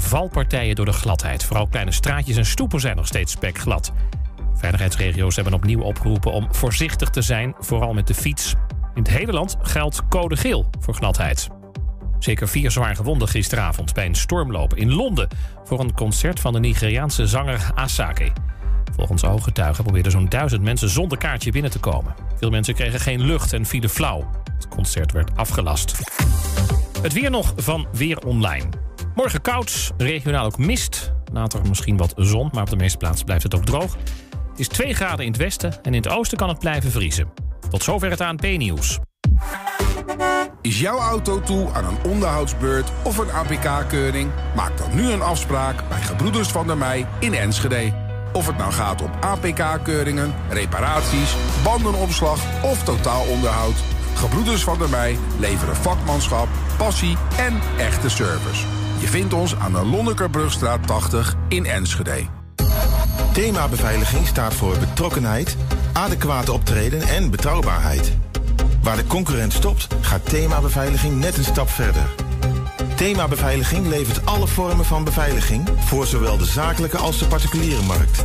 valpartijen door de gladheid. Vooral kleine straatjes en stoepen zijn nog steeds spekglad. Veiligheidsregio's hebben opnieuw opgeroepen om voorzichtig te zijn, vooral met de fiets. In het hele land geldt code geel voor gladheid. Zeker vier zwaar gewonden gisteravond bij een stormloop in Londen... voor een concert van de Nigeriaanse zanger Asake. Volgens ooggetuigen probeerden zo'n duizend mensen zonder kaartje binnen te komen. Veel mensen kregen geen lucht en vielen flauw. Het concert werd afgelast. Het weer nog van Weer Online. Morgen koud, regionaal ook mist. Later misschien wat zon, maar op de meeste plaatsen blijft het ook droog. Het is 2 graden in het westen en in het oosten kan het blijven vriezen. Tot zover het ANP-nieuws. Is jouw auto toe aan een onderhoudsbeurt of een APK-keuring? Maak dan nu een afspraak bij Gebroeders van der Mei in Enschede. Of het nou gaat om APK-keuringen, reparaties, bandenopslag of totaalonderhoud. Gebroeders van der Mei leveren vakmanschap, passie en echte service. Je vindt ons aan de Lonnekerbrugstraat 80 in Enschede. Thema beveiliging staat voor betrokkenheid, adequate optreden en betrouwbaarheid. Waar de concurrent stopt, gaat thema beveiliging net een stap verder. Thema Beveiliging levert alle vormen van beveiliging voor zowel de zakelijke als de particuliere markt.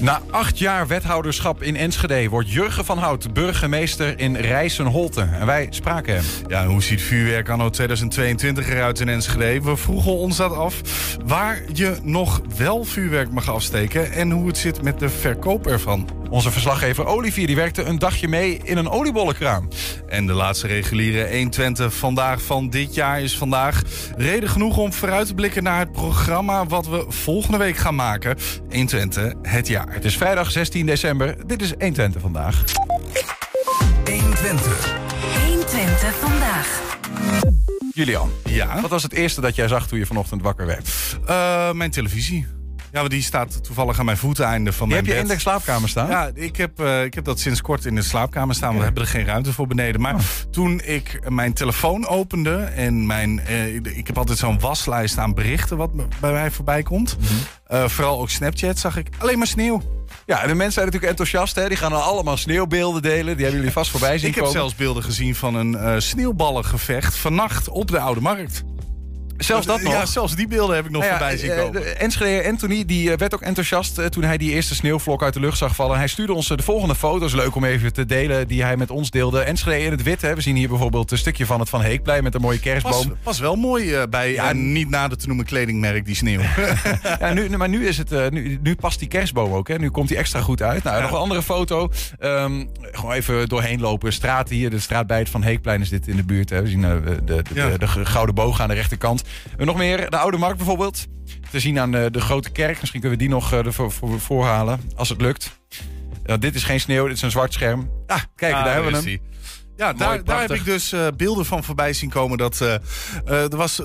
Na acht jaar wethouderschap in Enschede wordt Jurgen van Hout burgemeester in Rijssen-Holte. En wij spraken hem. Ja, hoe ziet vuurwerk anno 2022 eruit in Enschede? We vroegen ons dat af. Waar je nog wel vuurwerk mag afsteken en hoe het zit met de verkoop ervan. Onze verslaggever Olivier die werkte een dagje mee in een oliebollenkraam. En de laatste reguliere 120 vandaag van dit jaar is vandaag. Reden genoeg om vooruit te blikken naar het programma wat we volgende week gaan maken. 120 het jaar. Het is vrijdag 16 december. Dit is 120 vandaag. 120. 120 vandaag. Julian, Ja? wat was het eerste dat jij zag toen je vanochtend wakker werd? Eh, mijn televisie. Ja, want die staat toevallig aan mijn voeteinde van Die mijn heb je in de slaapkamer staan? Ja, ik heb, eh, ik heb dat sinds kort in de slaapkamer staan. We hebben er geen ruimte voor beneden. Maar toen ik mijn telefoon opende en mijn, eh, ik heb altijd zo'n waslijst aan berichten wat bij mij voorbij komt. Eh, vooral ook Snapchat zag ik alleen maar sneeuw. Ja, en de mensen zijn natuurlijk enthousiast. Hè? Die gaan dan allemaal sneeuwbeelden delen. Die hebben jullie vast voorbij zien Ik heb komen. zelfs beelden gezien van een sneeuwballengevecht vannacht op de Oude Markt. Zelfs dat nog? Ja, zelfs die beelden heb ik nog Nou ja, voorbij zien eh, komen. de Enschede Anthony die eh, werd ook enthousiast eh, toen hij die eerste sneeuwvlok uit de lucht zag vallen. Hij stuurde ons eh, de volgende foto's, leuk om even te delen, die hij met ons deelde. Enschede in het wit, hè. we zien hier bijvoorbeeld een stukje van het Van Heekplein met een mooie kerstboom. was, was wel mooi eh, bij Ja, een niet nader te noemen kledingmerk, die sneeuw. Ja, nu, maar nu, is het, eh, nu, nu past die kerstboom ook. Hè. Nu komt die extra goed uit. Nou, nog een andere foto. Ehm, gewoon even doorheen lopen. Straat hier, de straat bij het Van Heekplein is dit in de buurt. Hè. We zien eh, de, de, de, de Gouden Boog aan de rechterkant. En nog meer, de Oude Markt bijvoorbeeld. Te zien aan de, de Grote Kerk. Misschien kunnen we die nog eh, ervoor voor, voorhalen, als het lukt. Ja, dit is geen sneeuw, dit is een zwart scherm. Ah, kijk, Ah, daar hebben we hem. Ja, daar, daar heb ik dus eh, beelden van voorbij zien komen. Dat, eh, eh, er was,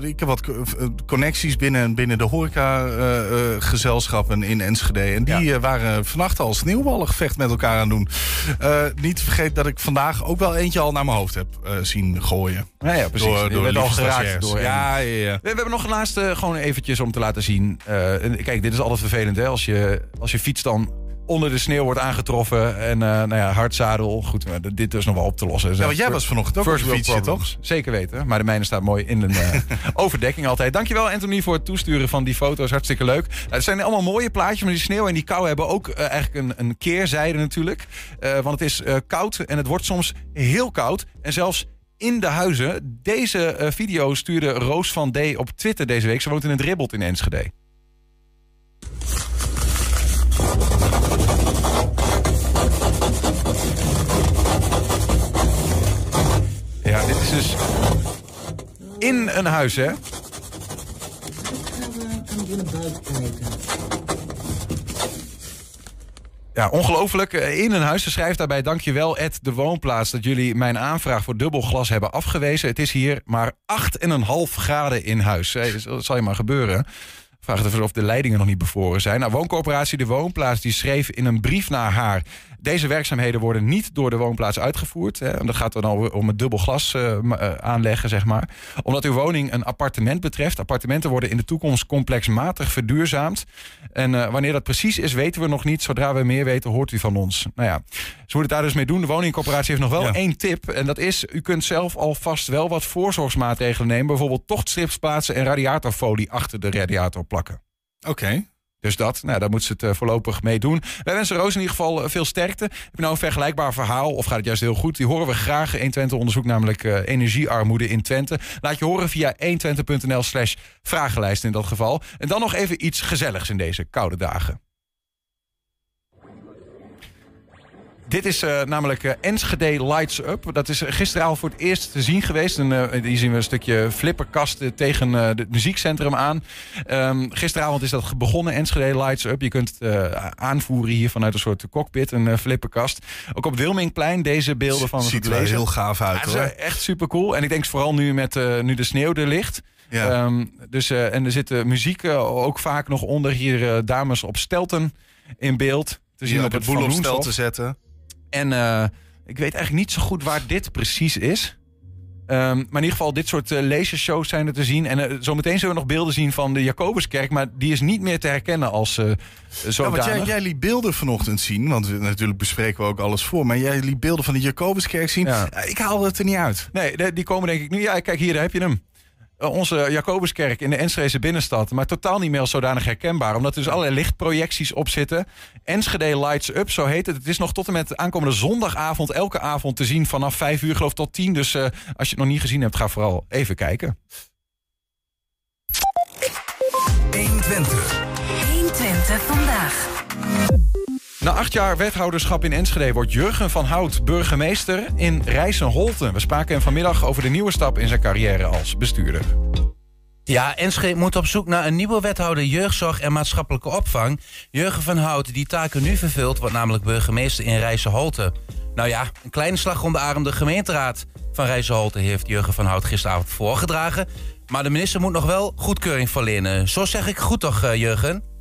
ik heb wat co- connecties binnen, binnen de horeca-gezelschappen in Enschede. En die waren vannacht al sneeuwballengevecht met elkaar aan doen. Niet te vergeten dat ik vandaag ook wel eentje al naar mijn hoofd heb zien gooien. Ja, ja, precies. Door, door werd al geraakt door Ja, ja, ja. We, we hebben nog een laatste gewoon eventjes om te laten zien. En kijk, dit is altijd vervelend hè. Als je, als je fiets dan onder de sneeuw wordt aangetroffen. En eh nou ja, hard zadel. Goed, maar dit is nog wel op te lossen. Ja, want jij was vanochtend ook op First world fietsje, problems. Zeker weten. Maar de mijne staat mooi in een eh, overdekking altijd. Dankjewel Anthony voor het toesturen van die foto's. Hartstikke leuk. Nou, het zijn allemaal mooie plaatjes. Maar die sneeuw en die kou hebben ook eh, eigenlijk een, een keerzijde natuurlijk. Eh, want het is eh, koud en het wordt soms heel koud. En zelfs in de huizen. Deze eh, video stuurde Roos van D op Twitter deze week. Ze woont in het Ribbelt in Enschede. Dit is dus in een huis, hè? Ja, ongelooflijk. Eh, In een huis. Ze schrijft daarbij, dankjewel Ed de Woonplaats... dat jullie mijn aanvraag voor dubbelglas hebben afgewezen. Het is hier maar 8,5 graden in huis. Dat zal je maar gebeuren. Vraag het even of de leidingen nog niet bevroren zijn. Nou, wooncorporatie De Woonplaats die schreef in een brief naar haar... Deze werkzaamheden worden niet door de woonplaats uitgevoerd. Hè, en dat gaat dan al om het dubbel glas eh, eh, aanleggen, zeg maar. Omdat uw woning een appartement betreft. Appartementen worden in de toekomst complexmatig verduurzaamd. En eh, wanneer dat precies is, weten we nog niet. Zodra we meer weten, hoort u van ons. Nou ja, ze moeten het daar dus mee doen. De woningcorporatie heeft nog wel Ja. één tip. En dat is, u kunt zelf alvast wel wat voorzorgsmaatregelen nemen. Bijvoorbeeld tochtstrips plaatsen en radiatorfolie achter de radiator plakken. Oké. Dus dat, nou, daar moet ze het eh, voorlopig mee doen. Wij wensen Roos in ieder geval eh, veel sterkte. Heb je nou een vergelijkbaar verhaal of gaat het juist heel goed? Die horen we graag. 120 onderzoekt namelijk eh, energiearmoede in Twente. Laat je horen via 120.nl slash vragenlijst in dat geval. En dan nog even iets gezelligs in deze koude dagen. Dit is eh, namelijk eh, Enschede Lights Up. Dat is eh, gisteravond voor het eerst te zien geweest. En, eh, die zien we een stukje flipperkast eh, tegen het muziekcentrum aan. Ehm, gisteravond is dat begonnen, Enschede Lights Up. Je kunt het aanvoeren hier vanuit een soort cockpit, een flipperkast. Ook op Wilmingplein deze beelden van Ziet het er heel gaaf Ja, uit is hoor. echt super cool. En ik denk vooral nu met nu de sneeuw er ligt. Ja. Ehm, dus, en er zit eh, muziek ook vaak nog onder. Hier dames op stelten in beeld. Te zien op op het het boel op stel te zetten. En eh, ik weet eigenlijk niet zo goed waar dit precies is. Ehm, maar in ieder geval, dit soort lasershows zijn er te zien. En eh, zometeen zullen we nog beelden zien van de Jacobuskerk. Maar die is niet meer te herkennen als Ja, zodanig. want jij, jij liet beelden vanochtend zien, want we- natuurlijk bespreken we ook alles voor. Maar jij liet beelden van de Jacobuskerk zien. Ja. Ik haalde het er niet uit. Nee, die komen denk ik nu. Ja, kijk hier, daar heb je hem. Eh, onze Jacobuskerk in de Enschedese binnenstad. Maar totaal niet meer als zodanig herkenbaar. Omdat er dus allerlei lichtprojecties op zitten. Enschede Lights Up, zo heet het. Het is nog tot en met aankomende zondagavond elke avond te zien. Vanaf 5 uur geloof ik tot 10. Dus eh, als je het nog niet gezien hebt, ga vooral even kijken. 120. 120 vandaag. Na acht jaar wethouderschap in Enschede wordt Jurgen van Hout burgemeester in Rijssen-Holten. We spraken hem vanmiddag over de nieuwe stap in zijn carrière als bestuurder. Ja, Enschede moet op zoek naar een nieuwe wethouder jeugdzorg en maatschappelijke opvang. Jurgen van Hout, die taken nu vervult, wordt namelijk burgemeester in Rijsselholte. Nou ja, een kleine slag om de arm. De gemeenteraad van Rijsselholte heeft Jurgen van Hout gisteravond voorgedragen. Maar de minister moet nog wel goedkeuring verlenen. Zo zeg ik goed toch, eh, Jurgen?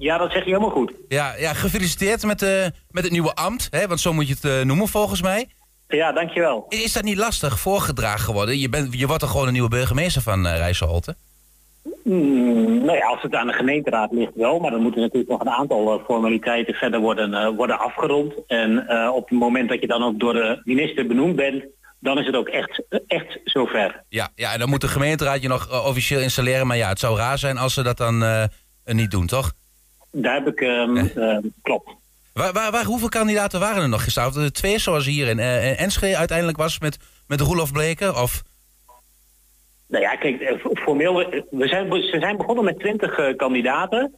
Ja, dat zeg je helemaal goed. Ja, ja gefeliciteerd met, eh, met het nieuwe ambt, hè, want zo moet je het eh, noemen volgens mij. Ja, dankjewel. Is dat niet lastig voorgedragen geworden? Je, bent, je wordt toch gewoon een nieuwe burgemeester van uh, Rijsselholte? Mm, nou ja, als het aan de gemeenteraad ligt wel, maar dan moeten natuurlijk nog een aantal formaliteiten verder worden, worden afgerond. En op het moment dat je dan ook door de minister benoemd bent, dan is het ook echt, echt zover. Ja, ja, en dan moet de gemeenteraad je nog officieel installeren. Maar ja, het zou raar zijn als ze dat dan niet doen, toch? Daar heb ik, ehm, eh, klopt. Waar, waar, waar, hoeveel kandidaten waren er nog gisteravond? Eh, Twee zoals hier in uh, Enschede uiteindelijk was met, met Roelof Bleken? Of... Nou ja, kijk, eh, formeel, we zijn, we zijn begonnen met 20 uh, kandidaten.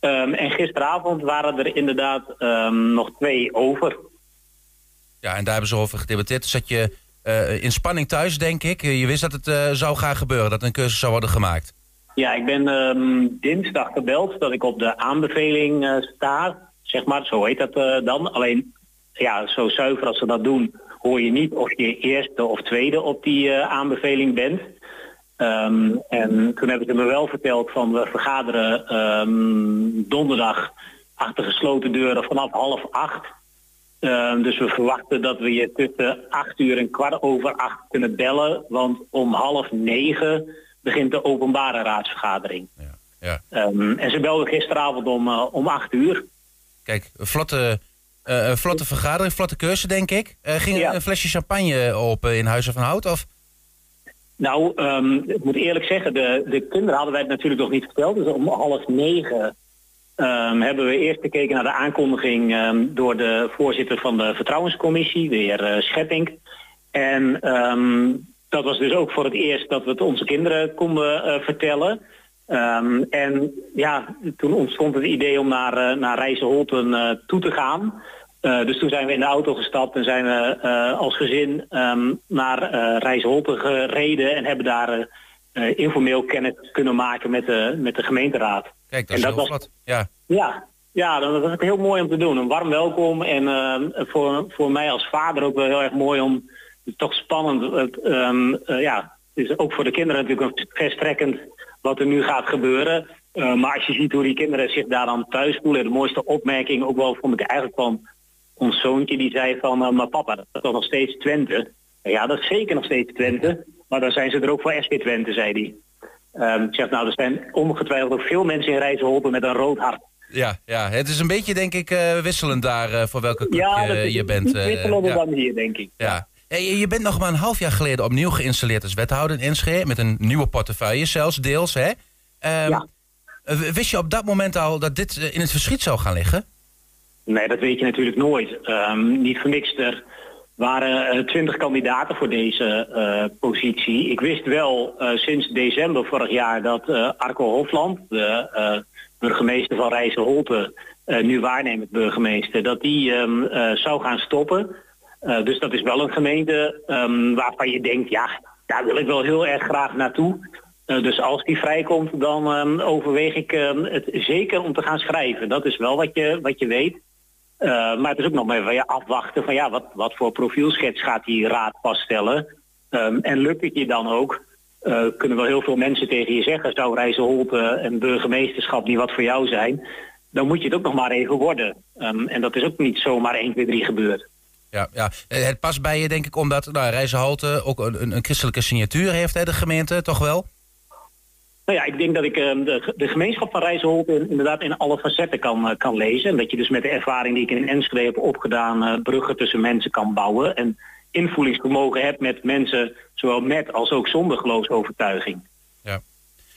Um, en gisteravond waren er inderdaad um, nog twee over. Ja, en daar hebben ze over gedebatteerd. Dus zat je uh, in spanning thuis, denk ik. Je wist dat het uh, zou gaan gebeuren, dat een cursus zou worden gemaakt. Ja, ik ben um, dinsdag gebeld dat ik op de aanbeveling uh, sta. Zeg maar, zo heet dat uh, dan. Alleen, ja, zo zuiver als ze dat doen, hoor je niet of je eerste of tweede op die uh, aanbeveling bent. Um, en toen hebben ze me wel verteld van we vergaderen um, donderdag achter gesloten deuren vanaf half acht. Dus we verwachten dat we je tussen acht uur en kwart over acht kunnen bellen. Want om half negen begint de openbare raadsvergadering. Ja, ja. Um, en ze belden gisteravond om, uh, om acht uur. Kijk, een vlotte, uh, vlotte vergadering, vlotte keuze denk ik. Uh, ging ja. een flesje champagne op in Huizen van Hout? Of? Nou, um, ik moet eerlijk zeggen, de, de kinderen hadden wij het natuurlijk nog niet verteld. Dus om half negen um, hebben we eerst gekeken naar de aankondiging um, door de voorzitter van de vertrouwenscommissie, de heer Schepping. En dat was dus ook voor het eerst dat we het onze kinderen konden uh, vertellen. en ja, toen ontstond het idee om naar, uh, naar Rijsselholten uh, toe te gaan. Uh, dus toen zijn we in de auto gestapt en zijn we uh, als gezin um, naar uh, Rijsholten gereden en hebben daar informeel kennis kunnen maken met de, met de gemeenteraad. Kijk, dat en is dat heel was, wat. Ja. ja, Ja, dat was het heel mooi om te doen. Een warm welkom en eh, voor, voor mij als vader ook wel heel erg mooi om is toch spannend. Het, ehm, eh, ja, het is ook voor de kinderen natuurlijk verstrekkend wat er nu gaat gebeuren. Eh, maar als je ziet hoe die kinderen zich daar dan thuis voelen, de mooiste opmerking ook wel vond ik eigenlijk van ons zoontje die zei van uh, maar papa, dat is toch nog steeds Twente. Ja, dat is zeker nog steeds Twente, maar dan zijn ze er ook voor SP Twente, zei hij. Ehm, ik zeg nou, er zijn ongetwijfeld ook veel mensen in Rijzenholpen met een rood hart. Ja, ja, het is een beetje, denk ik, uh, wisselend daar uh, voor welke club ja, je, je bent. Ja, wisselender dan hier, denk ik. Ja. Hey, je bent nog maar een half jaar geleden opnieuw geïnstalleerd als wethouder in Enschede... met een nieuwe portefeuille zelfs, deels, hè? Um, ja. Wist je op dat moment al dat dit in het verschiet zou gaan liggen? Nee, dat weet je natuurlijk nooit. Um, niet voor niks. Er waren twintig uh, kandidaten voor deze uh, positie. Ik wist wel uh, sinds december vorig jaar dat Arco Hofland, de burgemeester van Rijsselholte, nu waarnemend burgemeester, dat die um, zou gaan stoppen. Dus dat is wel een gemeente um, waarvan je denkt, ja, daar wil ik wel heel erg graag naartoe. dus als die vrijkomt, dan overweeg ik het zeker om te gaan schrijven. Dat is wel wat je, wat je weet. Uh, maar het is ook nog maar ja, afwachten van ja, wat, wat voor profielschets gaat die raad vaststellen. En lukt het je dan ook, kunnen wel heel veel mensen tegen je zeggen, zou Rijsselholte en burgemeesterschap niet wat voor jou zijn, dan moet je het ook nog maar even worden. En dat is ook niet zomaar 1, 2, 3 gebeurd. Ja, ja, het past bij je denk ik omdat nou, ook een, een christelijke signatuur heeft, hè, de gemeente, toch wel? Nou ja, ik denk dat ik uh, de, de, gemeenschap van Rijsselholte inderdaad in alle facetten kan, uh, kan lezen. En dat je dus met de ervaring die ik in Enschede heb opgedaan... Uh, bruggen tussen mensen kan bouwen. En invoelingsvermogen hebt met mensen, zowel met als ook zonder geloofsovertuiging. Ja,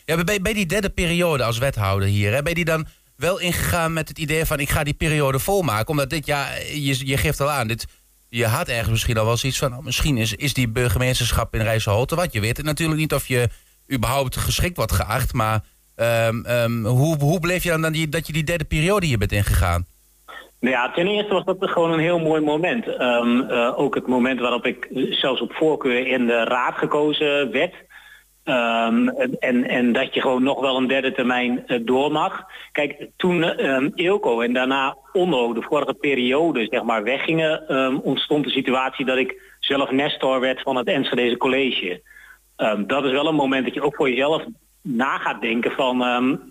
ja bij, bij die derde periode als wethouder hier... Hè, ben je die dan wel ingegaan met het idee van... ik ga die periode volmaken, omdat dit, ja, je, je geeft al aan... Dit, je had ergens misschien al wel zoiets van... Oh, misschien is, is die burgemeesterschap in Rijsselholte wat. Je weet het natuurlijk niet of je überhaupt geschikt wordt geacht. Maar um, um, hoe, hoe bleef je dan, dan die, dat je die derde periode hier bent ingegaan? Nou ja, ten eerste was dat gewoon een heel mooi moment. Um, uh, ook het moment waarop ik zelfs op voorkeur in de raad gekozen werd. Um, en, en dat je gewoon nog wel een derde termijn uh, door mag. Kijk, toen um, Eelco en daarna Onno de vorige periode zeg maar weggingen, um, ontstond de situatie dat ik zelf nestor werd van het Enschedeze College. Dat is wel een moment dat je ook voor jezelf na gaat denken van,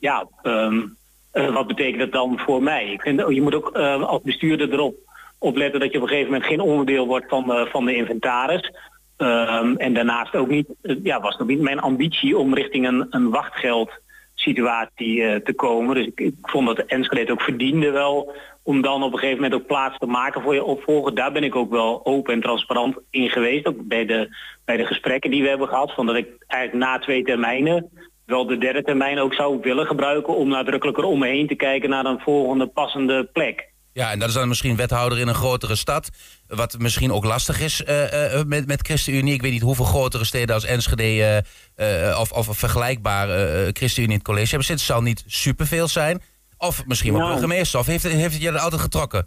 ja, uh, wat betekent dat dan voor mij? Ik vind, je moet ook als bestuurder erop opletten dat je op een gegeven moment geen onderdeel wordt van de, van de inventaris. En daarnaast ook niet, uh, ja, was ook niet mijn ambitie om richting een, een wachtgeld situatie te komen. Dus ik, ik vond dat de Enschede ook verdiende wel om dan op een gegeven moment ook plaats te maken voor je opvolger. Daar ben ik ook wel open en transparant in geweest. Ook bij de, bij de gesprekken die we hebben gehad. Van dat ik eigenlijk na twee termijnen wel de derde termijn ook zou willen gebruiken... om nadrukkelijker om me heen te kijken naar een volgende passende plek. Ja, en dat is dan misschien wethouder in een grotere stad. Wat misschien ook lastig is uh, uh, met, met ChristenUnie. Ik weet niet hoeveel grotere steden als Enschede uh, of, of vergelijkbaar ChristenUnie in het college hebben zitten. Het zal niet superveel zijn. Of misschien wel nou, burgemeester. Of heeft, heeft het je er altijd getrokken?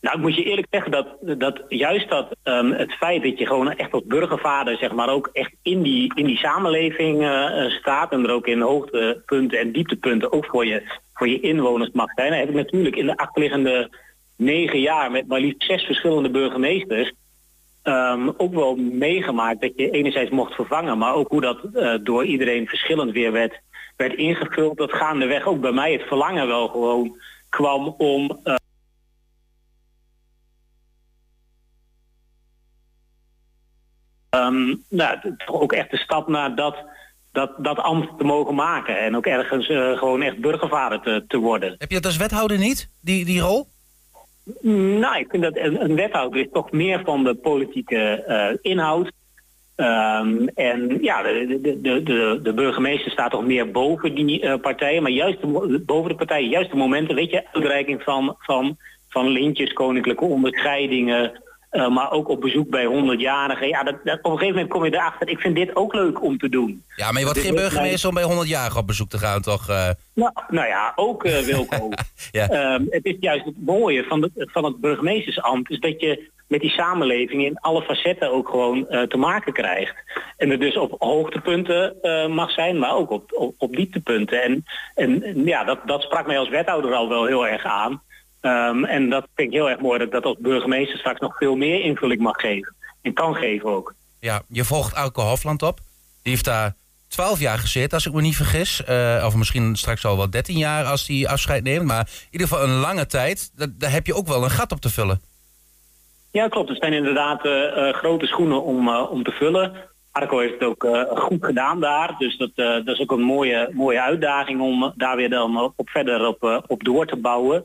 Nou, ik moet je eerlijk zeggen dat, dat juist dat um, het feit dat je gewoon echt als burgervader, zeg maar, ook echt in die, in die samenleving uh, staat en er ook in hoogtepunten en dieptepunten ook voor je, voor je inwoners mag zijn. Dan heb ik natuurlijk in de achterliggende negen jaar met maar liefst zes verschillende burgemeesters um, ook wel meegemaakt dat je enerzijds mocht vervangen, maar ook hoe dat uh, door iedereen verschillend weer werd werd ingevuld, dat gaandeweg ook bij mij het verlangen wel gewoon kwam om... um, nou, toch ook echt de stap naar dat, dat, dat ambt te mogen maken. En ook ergens uh, gewoon echt burgervader te, te worden. Heb je het als wethouder niet, die, die rol? Nou, ik vind dat een, een wethouder is toch meer van de politieke uh, inhoud. Um, en ja, de, de, de, de, burgemeester staat toch meer boven die uh, partijen, maar juist de, boven de partijen, juist de momenten, weet je, uitreiking van, van, van lintjes, koninklijke onderscheidingen, uh, maar ook op bezoek bij 100-jarigen. Ja, dat, dat, op een gegeven moment kom je erachter, ik vind dit ook leuk om te doen. Ja, maar je wordt geen burgemeester om bij 100-jarigen op bezoek te gaan, toch? Uh... Nou, nou ja, ook Wilco. ja. um, het is juist het mooie van, de, van het burgemeestersambt, is dat je met die samenleving in alle facetten ook gewoon eh, te maken krijgt. En er dus op hoogtepunten eh, mag zijn, maar ook op, op, op dieptepunten. En, en en ja, dat, dat sprak mij als wethouder al wel heel erg aan. Ehm, en dat vind ik heel erg mooi dat ik dat als burgemeester straks nog veel meer invulling mag geven. En kan geven ook. Ja, je volgt Auke Hofland op. Die heeft daar 12 jaar gezeten, als ik me niet vergis. Eh, of misschien straks al wel 13 jaar als hij afscheid neemt. Maar in ieder geval een lange tijd. Daar, daar heb je ook wel een gat op te vullen. Ja, klopt. Het zijn inderdaad eh, eh, grote schoenen om, om te vullen. Arco heeft het ook goed gedaan daar. Dus dat, dat is ook een mooie, mooie uitdaging om daar weer dan op verder op, op door te bouwen.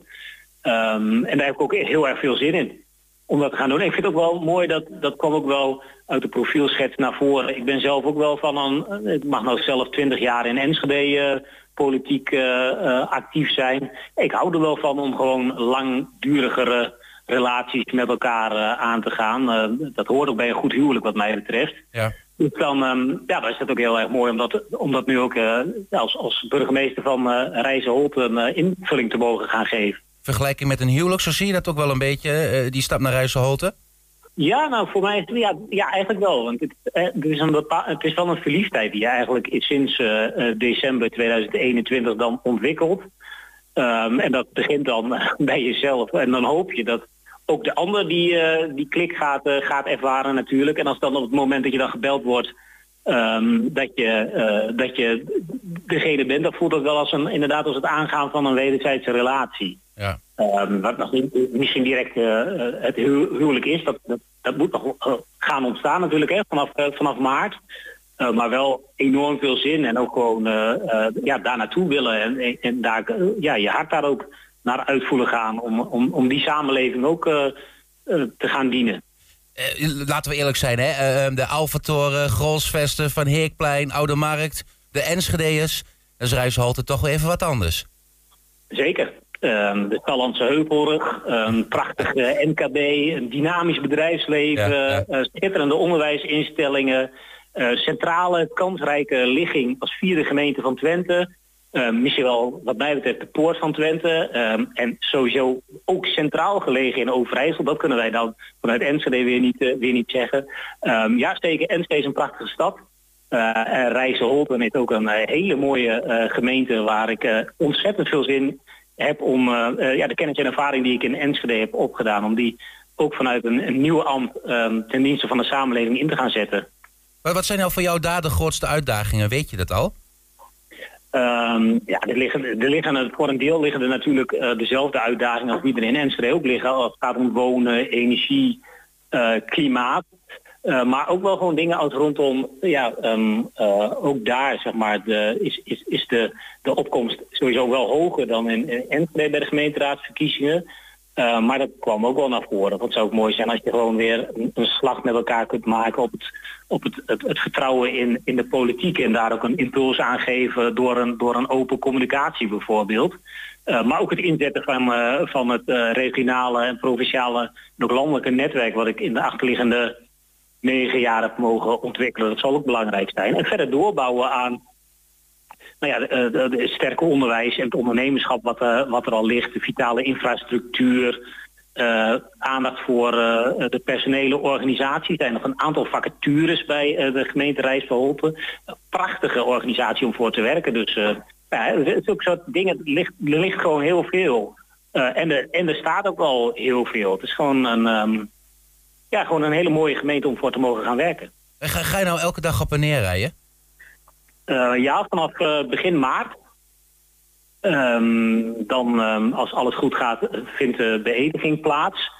Ehm, en daar heb ik ook heel erg veel zin in om dat te gaan doen. En ik vind het ook wel mooi, dat, dat kwam ook wel uit de profielschets naar voren. Ik ben zelf ook wel van een, ik mag nou zelf 20 jaar in Enschede eh, politiek eh, eh, actief zijn. Ik hou er wel van om gewoon langdurigere relaties met elkaar aan te gaan. Dat hoort ook bij een goed huwelijk wat mij betreft. Ja. Dus dan, ehm, ja, dan is het ook heel erg mooi om dat, om dat nu ook als, als burgemeester van uh, een invulling te mogen gaan geven. Vergelijking met een huwelijk, zo zie je dat ook wel een beetje, eh, die stap naar Rijsselholte? Ja, nou voor mij ja, ja eigenlijk wel. Want het, eh, is een bepaal, het is wel een verliefdheid die je eigenlijk sinds eh, december 2021 dan ontwikkelt. Ehm, en dat begint dan bij jezelf. En dan hoop je dat ook de ander die, die klik gaat, gaat ervaren natuurlijk. En als dan op het moment dat je dan gebeld wordt, ehm, dat, je, dat je degene bent, dan voelt dat wel als een, inderdaad als het aangaan van een wederzijdse relatie. Ja. Ehm, wat nog niet, misschien direct eh, eh, het hu- huwelijk is, dat, dat, dat moet nog eh, gaan ontstaan natuurlijk hè, vanaf, vanaf maart. Maar wel enorm veel zin en ook gewoon ja, daar naartoe willen en, en, en daar, ja, je hart daar ook naar uitvoelen gaan om, om, om die samenleving ook te gaan dienen. Laten we eerlijk zijn, hè? Eh, de Alpha-toren, Grolsvesten, Van Heekplein, Oude Markt, de Enschedeërs. Dat is Rijsselholte toch wel even wat anders. Zeker. Ehm, de Tallandse Heuvelrug, een prachtig eh, MKB, een dynamisch bedrijfsleven, Ja, ja. eh, schitterende onderwijsinstellingen, eh, centrale, kansrijke ligging als vierde gemeente van Twente. Ehm, misschien wel wat mij betreft de poort van Twente. Ehm, en sowieso ook centraal gelegen in Overijssel. Dat kunnen wij dan vanuit Enschede weer niet, weer niet zeggen. Ehm, ja, zeker. Enschede is een prachtige stad. Uh, en Rijsselholten is ook een hele mooie gemeente waar ik ontzettend veel zin heb om eh, eh, ja, de kennis en ervaring die ik in Enschede heb opgedaan, om die ook vanuit een, een nieuw ambt ehm, ten dienste van de samenleving in te gaan zetten. Maar wat zijn nou voor jou daar de grootste uitdagingen? Weet je dat al? Ehm, ja, er liggen, er liggen voor een deel liggen er natuurlijk eh, dezelfde uitdagingen als die er in Enschede ook liggen. Als het gaat om wonen, energie, klimaat. Eh, maar ook wel gewoon dingen als rondom, ja, ehm, eh, ook daar zeg maar, de, is, is, is de, de opkomst sowieso wel hoger dan in, in Enschede bij de gemeenteraadsverkiezingen. Eh, maar dat kwam ook wel naar voren. Het zou ook mooi zijn als je gewoon weer een, slag met elkaar kunt maken op het, op het, het, vertrouwen in, in de politiek. En daar ook een impuls aan geven door een, door een open communicatie bijvoorbeeld. Maar ook het inzetten van, van het regionale en provinciale ook landelijke netwerk wat ik in de achterliggende negen jaar mogen ontwikkelen. Dat zal ook belangrijk zijn. En verder doorbouwen aan nou ja, de, de, de sterke onderwijs en het ondernemerschap wat, eh, wat er al ligt, de vitale infrastructuur, eh, aandacht voor eh, de personele organisatie. Er zijn nog een aantal vacatures bij eh, de gemeente Rijsselholte. Een prachtige organisatie om voor te werken. Dus eh ja, zulke soort dingen, ligt, er ligt gewoon heel veel. Eh, en, er, en er staat ook al heel veel. Het is gewoon een, ehm, ja, gewoon een hele mooie gemeente om voor te mogen gaan werken. En Ga, ga je nou elke dag op en neer rijden? Eh, ja, vanaf eh, begin maart. Ehm, dan, ehm, als alles goed gaat, vindt de beëdiging plaats.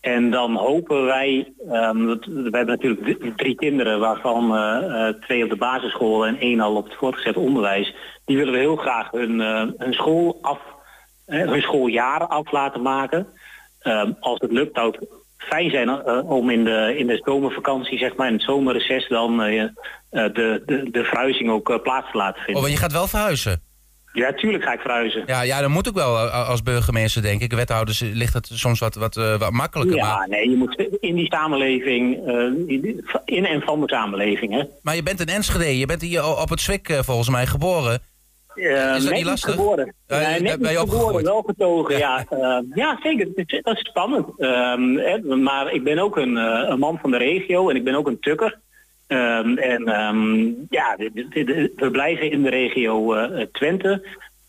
En dan hopen wij, dat- we hebben natuurlijk drie kinderen, waarvan eh, twee op de basisschool en één al op het voortgezet onderwijs. Die willen we heel graag hun, hun school af, hun schooljaar af laten maken. Als het lukt, zou het fijn zijn eh, om in de, in de zomervakantie, zeg maar, in het zomerreces dan eh, de, de, de verhuizing ook plaats te laten Oh, vinden. want je gaat wel verhuizen. Ja, tuurlijk ga ik verhuizen. Ja, ja dat moet ook wel als burgemeester, denk ik. Wethouders ligt het soms wat, wat, wat makkelijker. Ja, Maar, nee, je moet in die samenleving, in en van de samenleving, hè. maar je bent een Enschede. Je bent hier op het Zwik volgens mij geboren. Uh, Is dat niet lastig? Geboren. Ja, nee, net ben je geboren, wel getogen, ja. Ja, zeker. Het is- Dat is spannend. Ehm, hè, maar ik ben ook een, eh, een man van de regio en ik ben ook een tukker. Ehm, en ehm, ja, we blijven in de regio eh, Twente.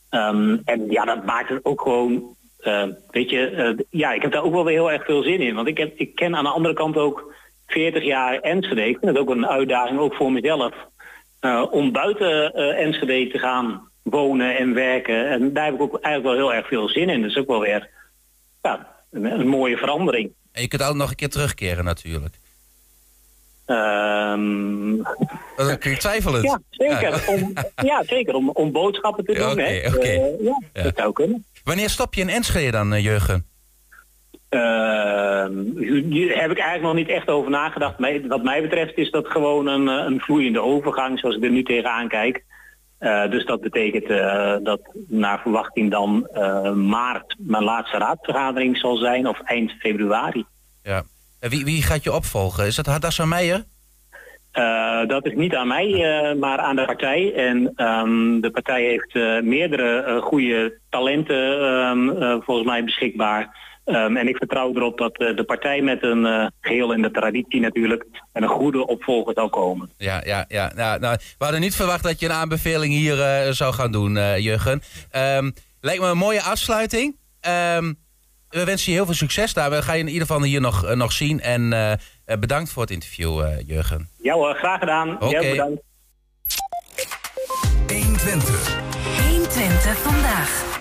Ehm, en ja, dat maakt het ook gewoon, weet je, eh, ja, ik heb daar ook wel weer heel erg veel zin in. Want ik, heb, ik ken aan de andere kant ook 40 jaar Enschede. Ik vind het ook een uitdaging, ook voor mezelf, om buiten Enschede te gaan wonen en werken. En daar heb ik ook eigenlijk wel heel erg veel zin in. Dus ook wel weer ja, een, een mooie verandering. En je kunt altijd nog een keer terugkeren natuurlijk. Ehm, Dan kun je twijfelen. ja, zeker. Om, ja, zeker. Om, om boodschappen te doen. Hè. oké. Eh, ja, Ja. dat zou kunnen. Wanneer stop je in Enschede dan, eh, Jurgen? Ehm, hier heb ik eigenlijk nog niet echt over nagedacht. Wat mij betreft is dat gewoon een, eh, een vloeiende overgang zoals ik er nu tegenaan kijk. Eh, dus dat betekent eh, dat naar verwachting dan eh, maart mijn laatste raadsvergadering zal zijn of eind februari. Ja. En wie, wie gaat je opvolgen? Is dat Hadassa Meijer? Dat is niet aan mij, maar aan de partij. En ehm, de partij heeft meerdere goede talenten ehm, eh, volgens mij beschikbaar. Ehm, en ik vertrouw erop dat eh, de partij met een eh, geheel in de traditie natuurlijk en een goede opvolger zal komen. Ja, ja, ja. Nou, nou, we hadden niet verwacht dat je een aanbeveling hier eh, zou gaan doen, eh, Jurgen. Ehm, lijkt me een mooie afsluiting. Ehm, we wensen je heel veel succes daar. We gaan je in ieder geval hier nog, nog zien. En bedankt voor het interview, eh, Jurgen. Ja hoor, graag gedaan. Oké. Jij ook bedankt. 120. 120 vandaag.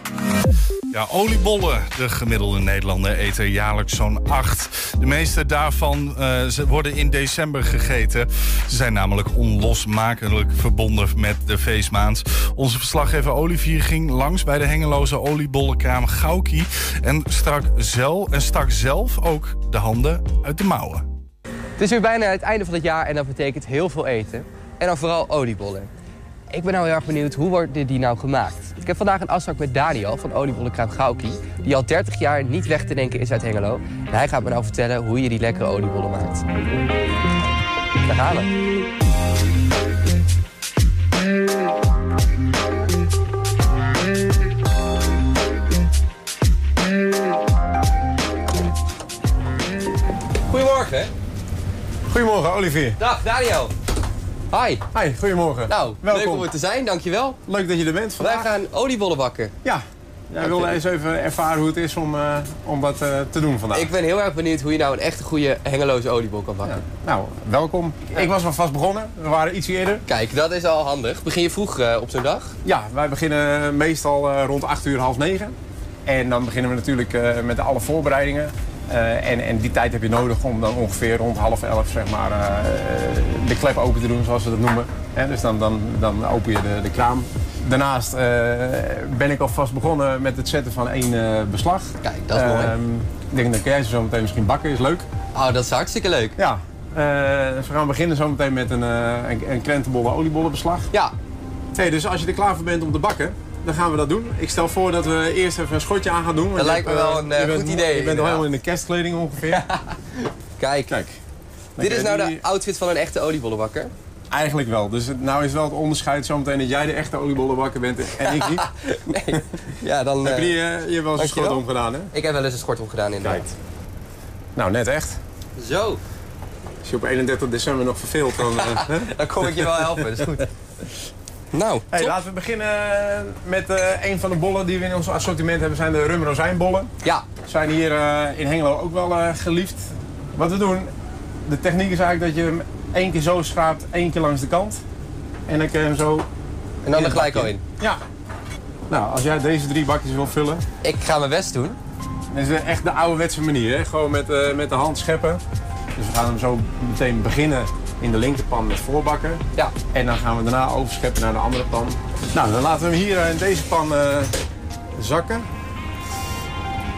Ja, oliebollen. De gemiddelde Nederlander eet er jaarlijks zo'n acht. De meeste daarvan eh, ze worden in december gegeten. Ze zijn namelijk onlosmakelijk verbonden met de feestmaand. Onze verslaggever Olivier ging langs bij de hengeloze oliebollenkraam Gauki... en, strak zel, en stak zelf ook de handen uit de mouwen. Het is weer bijna het einde van het jaar en dat betekent heel veel eten. En dan vooral oliebollen. Ik ben nou heel erg benieuwd, hoe worden die nou gemaakt? Ik heb vandaag een afspraak met Daniel van oliebollenkraam Gauki... die al 30 jaar niet weg te denken is uit Hengelo. En hij gaat me nou vertellen hoe je die lekkere oliebollen maakt. Daar gaan we. Goedemorgen. Goedemorgen, Olivier. Dag, Daniel. Hi. Hi, goedemorgen. Nou, Welkom. leuk om er te zijn, dankjewel. Leuk dat je er bent Wij vandaag. gaan oliebollen bakken. Ja, jij wilde eens even ervaren hoe het is om, eh, om dat eh, te doen vandaag. Ik ben heel erg benieuwd hoe je nou een echte goede hengeloze oliebol kan bakken. Nou, welkom. Ik was wel vast begonnen. We waren iets eerder. Kijk, dat is al handig. Begin je vroeg eh, op zo'n dag? Ja, wij beginnen meestal rond 8 uur, half 9. En dan beginnen we natuurlijk met alle voorbereidingen. Eh, en, en die tijd heb je nodig om dan ongeveer rond half elf zeg maar, eh, de klep open te doen, zoals ze dat noemen. Dus dan, dan, dan open je de, de kraam. Daarnaast eh, ben ik alvast begonnen met het zetten van één eh, beslag. Kijk, dat is mooi. Ehm, Ik denk dat jij ze zo meteen misschien bakken, is leuk. Oh, dat is hartstikke leuk. Ja, eh, dus we gaan beginnen zo meteen met een, eh een, een krentenbollen oliebollenbeslag. Ja, Hey, dus als je er klaar voor bent om te bakken, dan gaan we dat doen. Ik stel voor dat we eerst even een schotje aan gaan doen. want Dat lijkt me eh, wel een, eh, je bent goed idee, Je bent al inderdaad. helemaal in de kerstkleding ongeveer. kijk. Kijk. Dit is nou die- de outfit van een echte oliebollenbakker. Eigenlijk wel. Dus het- nou is wel het onderscheid zometeen dat jij de echte oliebollenbakker bent en ik niet. Nee. Ja, dan... Heb je, eh, eh, je hebt wel eens een schort omgedaan, hè? ik heb wel eens een schort omgedaan inderdaad. Kijk. Nou, net echt. Zo, Als je op 31 december nog verveelt, dan... eh, hè? dan kom ik je wel helpen. Dat is goed. Nou, Hey, top. laten we beginnen met eh, een van de bollen die we in ons assortiment hebben. zijn de rum rozijnbollen. Ja, Zijn hier eh, in Hengelo ook wel eh, geliefd. Wat we doen, de techniek is eigenlijk dat je hem één keer zo schraapt, één keer langs de kant. En dan kun je hem zo... en dan er gelijk al in. Ja. Nou, als jij deze drie bakjes wil vullen, Ik ga mijn best doen. dan is echt de ouderwetse manier. Hè? Gewoon met, eh, met de hand scheppen. Dus we gaan hem zo meteen beginnen in de linkerpan met voorbakken. Ja, En dan gaan we daarna overscheppen naar de andere pan. Nou, dan laten we hem hier eh, in deze pan eh, zakken.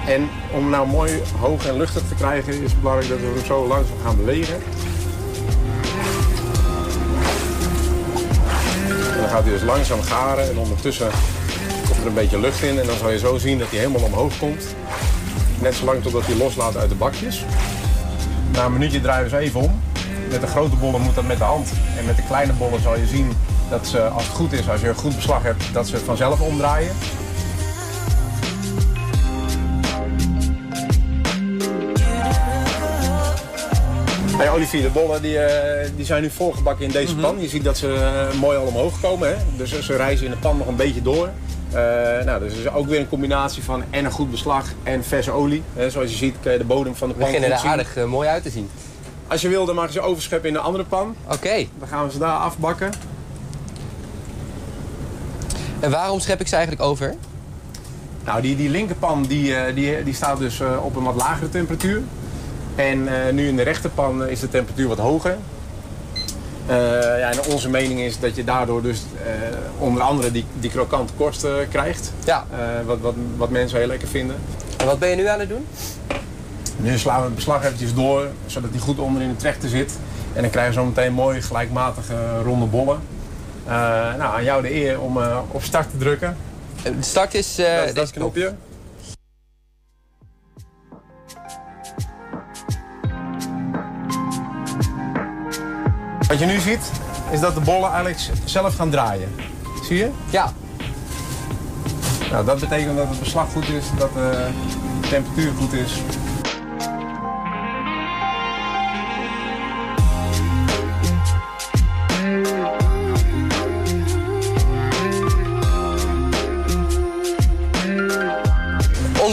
En om hem nou mooi hoog en luchtig te krijgen is het belangrijk dat we hem zo langzaam gaan bewegen. En dan gaat hij dus langzaam garen en ondertussen komt er een beetje lucht in. En dan zal je zo zien dat hij helemaal omhoog komt. Net zolang totdat hij loslaat uit de bakjes. Na een minuutje draaien we ze even om. Met de grote bollen moet dat met de hand. En met de kleine bollen zal je zien dat ze, als het goed is, als je een goed beslag hebt, dat ze vanzelf omdraaien. Hey Olivier, de bollen die, eh, die zijn nu volgebakken in deze pan. Je ziet dat ze eh, mooi al omhoog komen. Hè? Dus ze rijzen in de pan nog een beetje door. Eh, nou, dus het is ook weer een combinatie van en een goed beslag en verse olie. Hè? Zoals je ziet kun je de bodem van de We pan beginnen goed er zien. aardig mooi uit te zien. Als je wil, dan mag je ze overscheppen in een andere pan. Oké. Dan gaan we ze daar afbakken. En waarom schep ik ze eigenlijk over? Nou, die, die linkerpan die, eh, die, die staat dus eh, op een wat lagere temperatuur. En eh, nu in de rechterpan is de temperatuur wat hoger. Ja, en onze mening is dat je daardoor dus onder andere die, die krokante korst krijgt. Ja. Wat, wat, wat mensen heel lekker vinden. En wat ben je nu aan het doen? Nu slaan we het beslag eventjes door, zodat die goed onder in de trechter zit. En dan krijgen we zo meteen mooi gelijkmatige ronde bollen. Eh, nou, aan jou de eer om eh, op start te drukken. De start is... eh, dat is dat deze knopje. Wat je nu ziet, is dat de bollen eigenlijk zelf gaan draaien. Zie je? Ja. Nou, dat betekent dat het beslag goed is, dat de temperatuur goed is.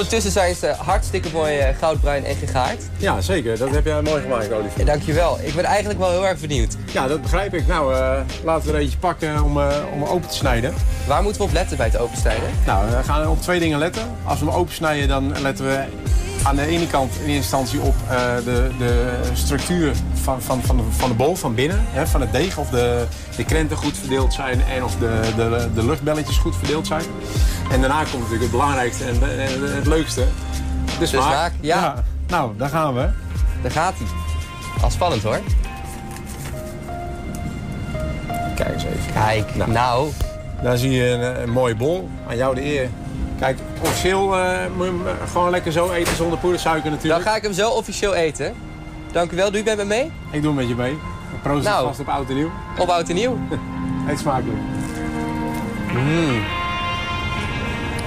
Ondertussen zijn ze hartstikke mooi eh, goudbruin en gegaard. Ja, zeker. Dat heb jij mooi gemaakt, Olivier. Ja, dankjewel. Ik ben eigenlijk wel heel erg benieuwd. Ja, dat begrijp ik. Nou, eh, laten we er eentje pakken om, eh, om hem open te snijden. Waar moeten we op letten bij het opensnijden? Nou, we gaan op twee dingen letten. Als we hem opensnijden, dan letten we aan de ene kant in eerste instantie op eh, de, de structuur van, van, van, de, van de bol, van binnen. Hè, van het deeg, of de, de krenten goed verdeeld zijn en of de, de, de luchtbelletjes goed verdeeld zijn. En daarna komt natuurlijk het belangrijkste en, het leukste. De smaak. smaak, ja. Nou, daar gaan we. Daar gaat hij. Al spannend hoor. Kijk eens even. Kijk, nou. Daar zie je een, een mooie bol. Aan jou de eer. Kijk, officieel eh, moet je hem eh, gewoon lekker zo eten zonder poedersuiker natuurlijk. Dan ga ik hem zo officieel eten. Dank u wel. Doe je met me mee? Ik doe met je mee. Proost Nou. vast op oud en nieuw. Op oud en nieuw. Eet smakelijk. Mm.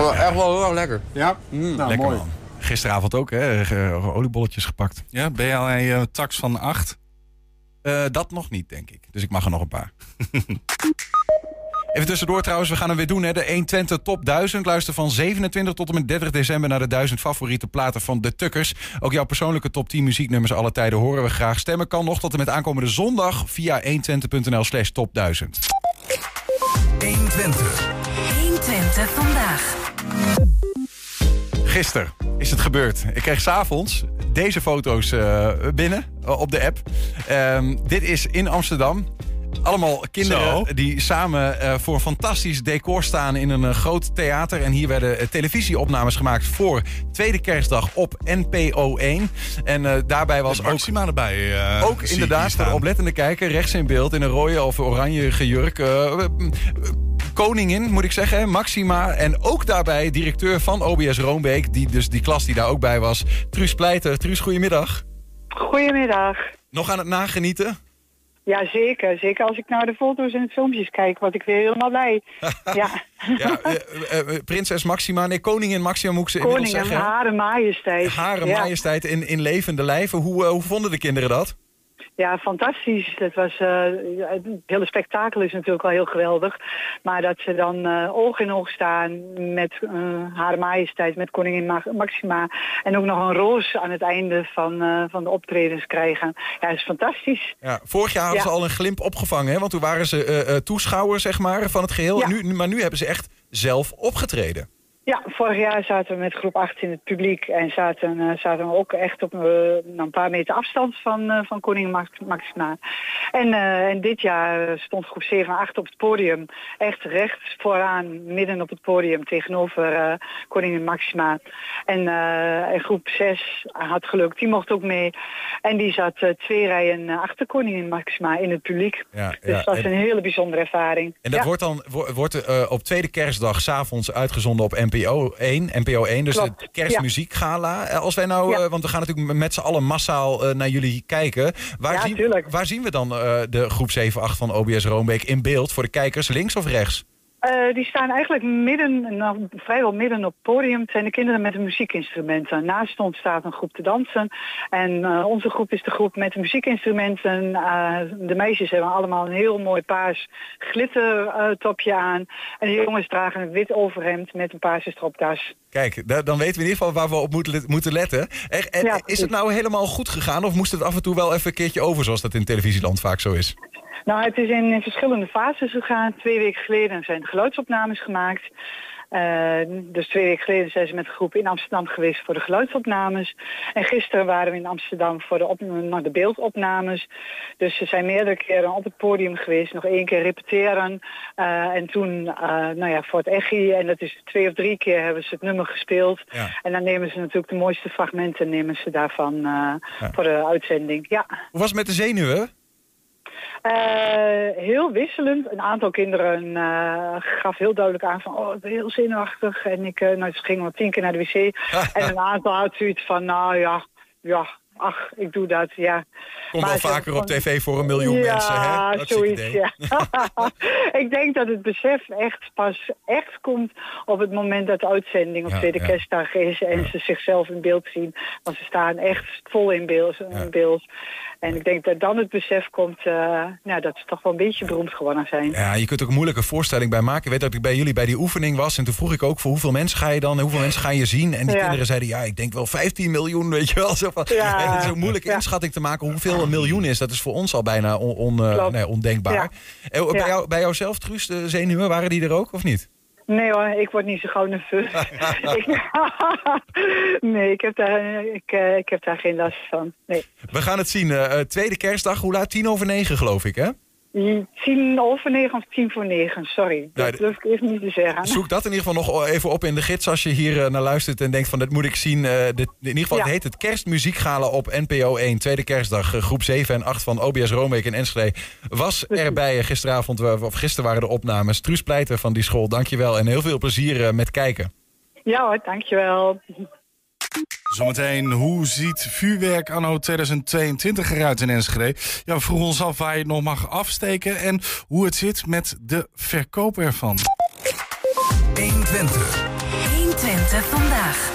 Oh, echt wel heel erg lekker. Ja? Mm. Nou, Lekker mooi. man. Gisteravond ook, hè? Oliebolletjes gepakt. Ja, ben je al een uh, tax van acht? Eh, dat nog niet, denk ik. Dus ik mag er nog een paar. Even tussendoor trouwens, we gaan hem weer doen. Hè? De 120 Top 1000. Luister van 27 tot en met 30 december naar de 1000 favoriete platen van de Tukkers. Ook jouw persoonlijke top 10 muzieknummers alle tijden horen we graag. Stemmen kan nog tot en met aankomende zondag via 120.nl slash top 1000. 120. 120 vandaag. Gisteren is het gebeurd. Ik kreeg s'avonds deze foto's eh, binnen eh, op de app. Ehm, dit is in Amsterdam. Allemaal kinderen Zo. die samen eh, voor een fantastisch decor staan in een eh, groot theater. En hier werden eh, televisieopnames gemaakt voor Tweede Kerstdag op NPO 1. En eh, daarbij was ook Maxima erbij? eh, ook inderdaad voor de oplettende kijker rechts in beeld in een rode of oranje jurk. koningin, moet ik zeggen, Maxima. En ook daarbij directeur van OBS Roombeek, die dus die klas die daar ook bij was. Truus Pleiter. Truus, goedemiddag. Goedemiddag. Nog aan het nagenieten? Ja, zeker. Zeker als ik naar de foto's en de filmpjes kijk, word ik weer helemaal blij. ja, Ja, eh, eh, eh, prinses Maxima, nee, koningin Maxima moet ik ze inmiddels zeggen. hare majesteit. Hare ja. majesteit in, in levende lijven. Hoe, hoe vonden de kinderen dat? Ja, fantastisch. Het, was, eh, het hele spektakel is natuurlijk wel heel geweldig. Maar dat ze dan eh, oog in oog staan met eh haar majesteit, met koningin Ma- Maxima. En ook nog een roos aan het einde van, van de optredens krijgen. Ja, dat is fantastisch. Ja, vorig jaar hadden Ja. ze al een glimp opgevangen, hè? want toen waren ze toeschouwer zeg maar, van het geheel. Ja. Nu, maar nu hebben ze echt zelf opgetreden. Ja, vorig jaar zaten we met groep 8 in het publiek en zaten, eh, zaten we ook echt op eh, nou, een paar meter afstand van, eh, van koningin Max- Maxima. En, en dit jaar stond groep 7 en 8 op het podium, echt recht vooraan, midden op het podium tegenover koningin Maxima. En, en groep 6 had geluk, die mocht ook mee. En die zat twee rijen achter koningin Maxima in het publiek. Ja, Dus dat was en, een hele bijzondere ervaring. en dat Ja. wordt dan wo- wordt, op tweede kerstdag s'avonds uitgezonden op NPO. Radio 1, NPO 1, dus Klopt, het kerstmuziekgala. Eh, Als wij nou, Ja. eh, want we gaan natuurlijk met z'n allen massaal eh, naar jullie kijken. Waar, Ja, zien, tuurlijk. waar zien we dan de groep 7-8 van OBS Roombeek in beeld voor de kijkers, links of rechts? Eh, die staan eigenlijk midden, nou, vrijwel midden op het podium. Het zijn de kinderen met de muziekinstrumenten. Naast ons staat een groep te dansen. En eh, onze groep is de groep met de muziekinstrumenten. Eh, de meisjes hebben allemaal een heel mooi paars glittertopje aan. En de jongens dragen een wit overhemd met een paarse stropdas. Kijk, da- dan weten we in ieder geval waar we op moeten, letten. En- Ja, is het nou helemaal goed gegaan of moest het af en toe wel even een keertje over, zoals dat in televisieland vaak zo is? Nou, het is in, in verschillende fases gegaan. Twee weken geleden zijn de geluidsopnames gemaakt. Eh, dus twee weken geleden zijn ze met de groep in Amsterdam geweest voor de geluidsopnames. En gisteren waren we in Amsterdam voor de, op, nou, de beeldopnames. Dus ze zijn meerdere keren op het podium geweest. Nog één keer repeteren. Eh, en toen eh, nou ja, voor het echi. En dat is twee of drie keer hebben ze het nummer gespeeld. Ja. En dan nemen ze natuurlijk de mooiste fragmenten nemen ze daarvan voor de uitzending. Ja. Hoe was het met de zenuwen? Eh, heel wisselend. Een aantal kinderen eh, gaf heel duidelijk aan van... oh, ik ben heel zenuwachtig. En ik, eh, nou, ze gingen wel tien keer naar de wc. en een aantal had zoiets van, nou ja, ja, ach, ik doe dat, ja. Komt wel vaker op tv voor een miljoen ja, mensen, hè? Hartstikke zoiets, idee. ja. ik denk dat het besef echt pas echt komt op het moment dat de uitzending op Ja, tweede ja. kerstdag is en ze zichzelf in beeld zien. Want ze staan echt vol in beeld. In beeld. En ik denk dat dan het besef komt uh, nou, dat ze toch wel een beetje beroemd geworden zijn. Ja, je kunt ook een moeilijke voorstelling bij maken. Ik weet dat ik bij jullie bij die oefening was. En toen vroeg ik ook voor hoeveel mensen ga je dan en hoeveel mensen ga je zien. En die Ja. kinderen zeiden, ja, ik denk wel 15 miljoen, weet je wel. Zo van, Ja. En het is een moeilijke inschatting te maken hoeveel een miljoen is. Dat is voor ons al bijna on, on, eh, nee, ondenkbaar. Ja. En bij, jou, bij jouzelf, Truus, de zenuwen, waren die er ook of niet? Nee hoor, ik word niet zo gauw nerveus. Nee, ik heb, daar, ik, eh, ik heb daar geen last van. Nee. We gaan het zien. eh, eh, tweede kerstdag, hoe laat? Tien over negen geloof ik, hè? Tien over negen of tien voor negen, sorry. Nou, dat durf ik even niet te zeggen. Zoek dat in ieder geval nog even op in de gids als je hier eh, naar luistert en denkt van dat moet ik zien. Eh, dit, in ieder geval, Ja. het heet het Kerstmuziekgala op NPO 1, tweede kerstdag, eh, groep 7 en 8 van OBS Roomweek in Enschede. Was erbij gisteravond, of gisteren waren de opnames. Truus Pleiter van die school, dankjewel en heel veel plezier met kijken. Ja hoor, dankjewel. Zometeen, hoe ziet vuurwerk anno 2022 eruit in Enschede? Ja, we vroegen ons af waar je het nog mag afsteken en hoe het zit met de verkoop ervan. 120. 120 vandaag.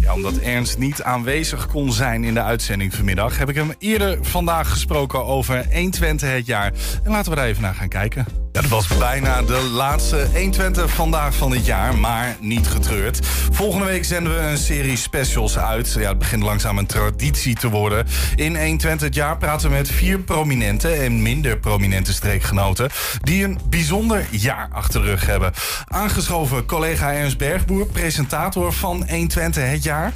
Ja, omdat Ernst niet aanwezig kon zijn in de uitzending vanmiddag, heb ik hem eerder vandaag gesproken over 120 het jaar. En laten we daar even naar gaan kijken. Ja, dat was bijna de laatste 120 vandaag van dit jaar, maar niet getreurd. Volgende week zenden we een serie specials uit. Ja, het begint langzaam een traditie te worden. In 120 het jaar praten we met vier prominente en minder prominente streekgenoten die een bijzonder jaar achter de rug hebben. Aangeschoven collega Ernst Bergboer, presentator van 120 het jaar.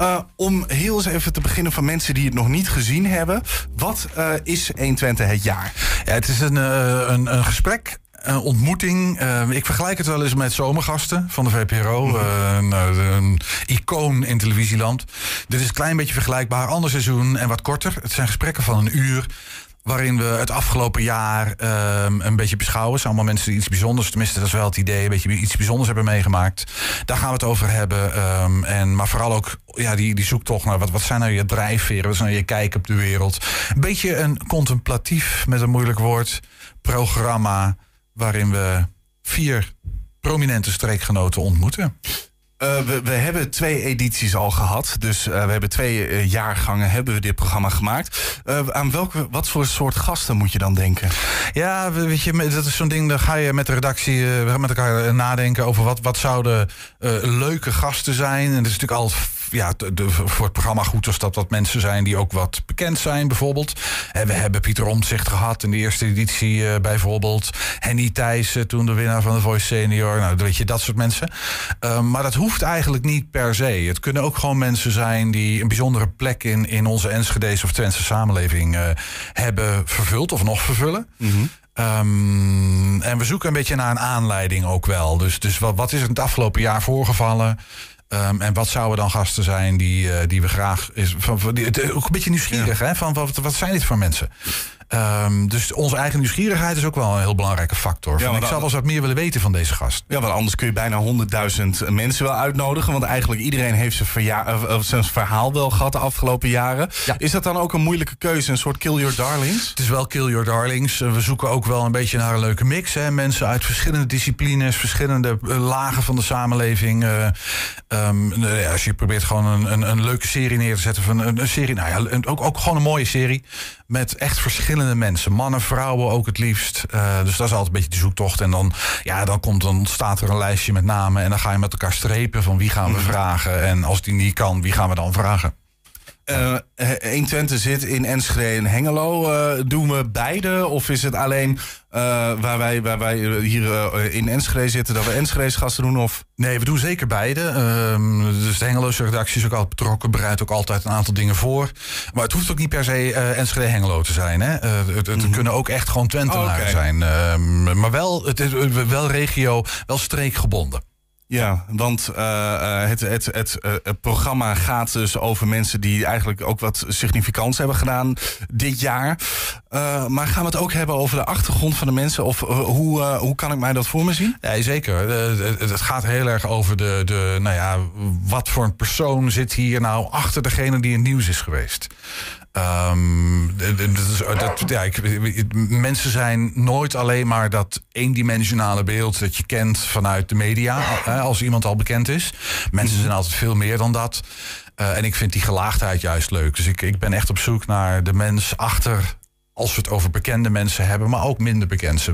Uh, om heel eens even te beginnen van mensen die het nog niet gezien hebben. Wat uh, is 120 het jaar? Ja, het is een, uh, een, een gesprek. Een ontmoeting. Uh, ik vergelijk het wel eens met zomergasten van de VPRO. Mhm. Uh, een, icoon in televisieland. Dit is een klein beetje vergelijkbaar. Ander seizoen en wat korter. Het zijn gesprekken van een uur waarin we het afgelopen jaar um, een beetje beschouwen. Het zijn allemaal mensen die iets bijzonders, tenminste dat is wel het idee, een beetje iets bijzonders hebben meegemaakt. Daar gaan we het over hebben. Um, en, maar vooral ook ja, die, die zoektocht naar wat, wat zijn nou je drijfveren, wat zijn nou je kijk op de wereld. Een beetje een contemplatief, met een moeilijk woord, programma waarin we vier prominente streekgenoten ontmoeten. Uh, we, we, hebben twee edities al gehad. Dus uh, we hebben twee uh, jaargangen hebben we dit programma gemaakt. aan welke, wat voor soort gasten moet je dan denken? Ja, weet je, dat is zo'n ding. Dan ga je met de redactie met elkaar nadenken over wat, wat zouden leuke gasten zijn. En dat is natuurlijk altijd ja, de, de, voor het programma goed als dat wat mensen zijn die ook wat bekend zijn, bijvoorbeeld. En we hebben Pieter Omtzigt gehad in de eerste editie uh, bijvoorbeeld. Henny Thijssen, toen de winnaar van de Voice Senior. Nou, weet je, dat soort mensen. Uh, maar dat hoeft eigenlijk niet per se. Het kunnen ook gewoon mensen zijn die een bijzondere plek in, in onze Enschedese of Twentse samenleving uh, hebben vervuld of nog vervullen. Mm -hmm. Um, en we zoeken een beetje naar een aanleiding ook wel. Dus, dus wat, wat is er het afgelopen jaar voorgevallen? Um, en wat zouden dan gasten zijn die, uh, die we graag. Is, van, die, het, ook een beetje nieuwsgierig, ja. hè? Van wat, wat zijn dit voor mensen? Ehm, dus onze eigen nieuwsgierigheid is ook wel een heel belangrijke factor. Van, maar ik zou wel eens wat meer willen weten van deze gast. Ja, want anders kun je bijna 100.000 mensen wel uitnodigen. Want eigenlijk iedereen heeft zijn, verja- zijn verhaal wel gehad de afgelopen jaren. Is dat dan ook een moeilijke keuze? Een soort kill your darlings? Het is wel kill your darlings. We zoeken ook wel een beetje naar een leuke mix. Hè? Mensen uit verschillende disciplines, verschillende eh, lagen van de samenleving. Eh, ehm, nou ja, als je probeert gewoon een, een, een leuke serie neer te zetten. Van een, een serie, nou ja, ook, ook gewoon een mooie serie. Met echt verschillende mensen. Mannen, vrouwen ook het liefst. Eh, dus dat is altijd een beetje de zoektocht. En dan, ja, dan, komt, dan ontstaat er een lijstje met namen. En dan ga je met elkaar strepen van wie gaan we vragen. En als die niet kan, wie gaan we dan vragen? Eh 120 zit in Enschede en Hengelo. Eh, doen we beide? Of is het alleen eh, waar, wij, waar wij eh, hier eh, in Enschede zitten... dat we Enschede's gasten doen? Of? Nee, we doen zeker beide. Ehm, dus de Hengeloze redactie is ook altijd betrokken, bereidt ook altijd een aantal dingen voor. Maar het hoeft ook niet per se eh Enschede Hengelo te zijn. Hè? Eh, het het kunnen ook echt gewoon Twentenaren Oh, zijn. Ehm, maar wel, het is wel regio, wel streekgebonden. Ja, want eh, eh, het, het, het, eh, het programma gaat dus over mensen die eigenlijk ook wat significants hebben gedaan dit jaar. Maar gaan we het ook hebben over de achtergrond van de mensen? Of hoe, hoe kan ik mij dat voor me zien? Ja, zeker. Het gaat heel erg over de, de, nou ja, wat voor een persoon zit hier nou achter degene die in nieuws is geweest. D- d- dat is, dat, ja, ik, mensen zijn nooit alleen maar dat eendimensionale beeld dat je kent vanuit de media, als iemand al bekend is. Mensen zijn altijd veel meer dan dat. Eh, en ik vind die gelaagdheid juist leuk. Dus ik, ik ben echt op zoek naar de mens achter als we het over bekende mensen hebben, maar ook minder bekend.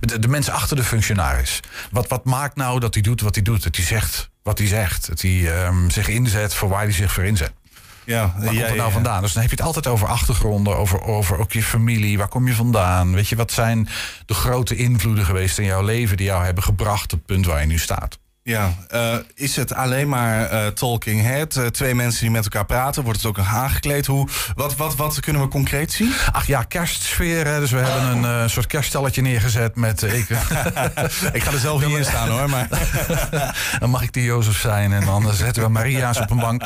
De, de mensen achter de functionaris. Wat, wat maakt nou dat hij doet wat hij doet? Dat hij zegt wat hij zegt. Dat hij ehm, zich inzet voor waar hij zich voor inzet. Ja, Waar komt het nou vandaan? Dus dan heb je het altijd over achtergronden, over, over ook je familie. Waar kom je vandaan? Weet je, wat zijn de grote invloeden geweest in jouw leven die jou hebben gebracht op het punt waar je nu staat? Ja, eh, is het alleen maar eh, talking head? eh, twee mensen die met elkaar praten? Wordt het ook nog aangekleed? Hoe, wat, wat, wat kunnen we concreet zien? Ach ja, kerstsfeer. Hè? Dus we hebben een soort kerststalletje neergezet met... ik, ik ga er zelf niet in staan hoor, maar... dan mag ik de Jozef zijn en dan zetten we Maria's op een bank.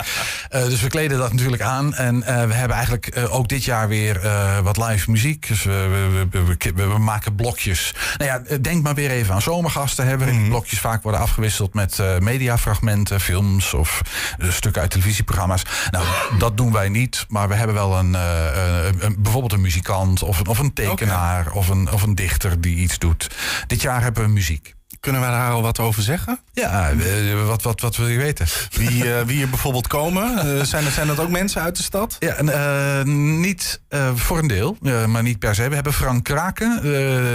Dus we kleden dat natuurlijk aan. En we hebben eigenlijk ook dit jaar weer wat live muziek. Dus we, we, we, maken blokjes. Nou ja, denk maar weer even aan zomergasten. Waarin die blokjes vaak worden afgewisseld met eh, mediafragmenten, films of eh, stukken uit televisieprogramma's. Nou, dat doen wij niet. Maar we hebben wel een, eh, een- een- bijvoorbeeld een muzikant of een, of een tekenaar of, een, of een dichter die iets doet. Dit jaar hebben we muziek. Kunnen wij daar al wat over zeggen? Ja, eh, wat, wat, wat wil je weten? Wie, eh, wie hier bijvoorbeeld komen? Eh, zijn, dat, zijn dat ook mensen uit de stad? Ja, en, niet voor een deel, maar niet per se. We hebben Frank Kraken,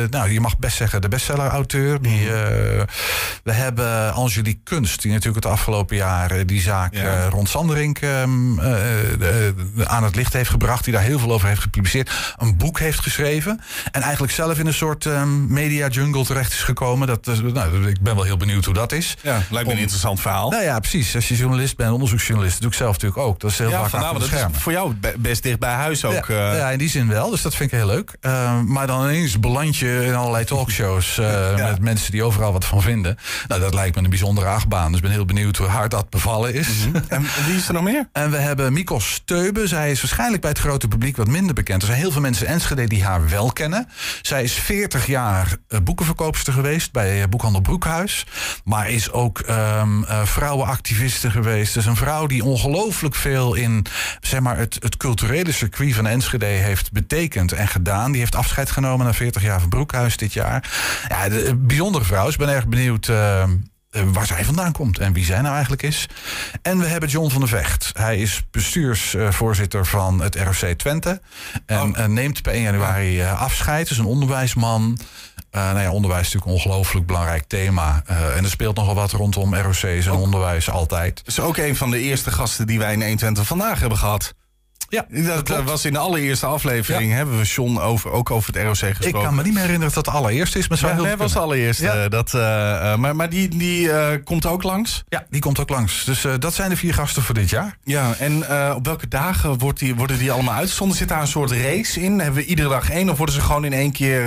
nou, je mag best zeggen de bestseller-auteur. Die, eh, we hebben Angelique Kunst, die natuurlijk het afgelopen jaar die zaak rond Sanderink ehm, eh, aan het licht heeft gebracht. Die daar heel veel over heeft gepubliceerd. Een boek heeft geschreven. En eigenlijk zelf in een soort ehm, media jungle terecht is gekomen. Dat, nou, ik ben wel heel benieuwd hoe dat is. Ja, lijkt me een interessant verhaal. Nou ja, precies. Als je journalist bent, onderzoeksjournalist, dat doe ik zelf natuurlijk ook. Dat is heel ja, vaak vandaar, dat schermen. is voor jou be- best dicht bij huis ook. Ja, eh. ja, in die zin wel. Dus dat vind ik heel leuk. Eh, maar dan ineens beland je in allerlei talkshows eh, met mensen die overal wat van vinden. Nou, dat lijkt me een bijzondere achtbaan. Dus ik ben heel benieuwd hoe hard dat bevallen is. En wie is er nog meer? En we hebben Mikos Steuben. Zij is waarschijnlijk bij het grote publiek wat minder bekend. Er zijn heel veel mensen in Enschede die haar wel kennen. Zij is 40 jaar eh, boekenverkoopster geweest bij eh, Boekhandel Broekhuis. Maar is ook ehm eh, vrouwenactiviste geweest. Dus een vrouw die ongelooflijk veel in zeg maar, het, het culturele circuit van Enschede heeft betekend en gedaan. Die heeft afscheid genomen na 40 jaar van Broekhuis dit jaar. Ja, de, een bijzondere vrouw. Dus ik ben erg benieuwd. eh, waar zij vandaan komt en wie zij nou eigenlijk is. En we hebben John van der Vecht. Hij is bestuursvoorzitter van het ROC Twente. En eh, neemt per 1 januari eh, afscheid. is een onderwijsman. Eh nou ja, onderwijs is natuurlijk een ongelooflijk belangrijk thema. Eh, en er speelt nogal wat rondom ROC's en onderwijs altijd. Dat is ook een van de eerste gasten die wij in 120 vandaag hebben gehad. Ja, dat, eh, was in de allereerste aflevering. Hebben we John over, ook over het ROC gesproken. Ik kan me niet meer herinneren dat dat de allereerste is. Maar het Ja, heel nee, was de allereerste. Ja. Dat, eh, eh, maar maar die, die komt ook langs? Ja, die komt ook langs. Dus dat zijn de vier gasten voor dit jaar. Ja, en op welke dagen wordt die, worden die allemaal uitgezonden? Zit daar een soort race in? Hebben we iedere dag één? Of worden ze gewoon in één keer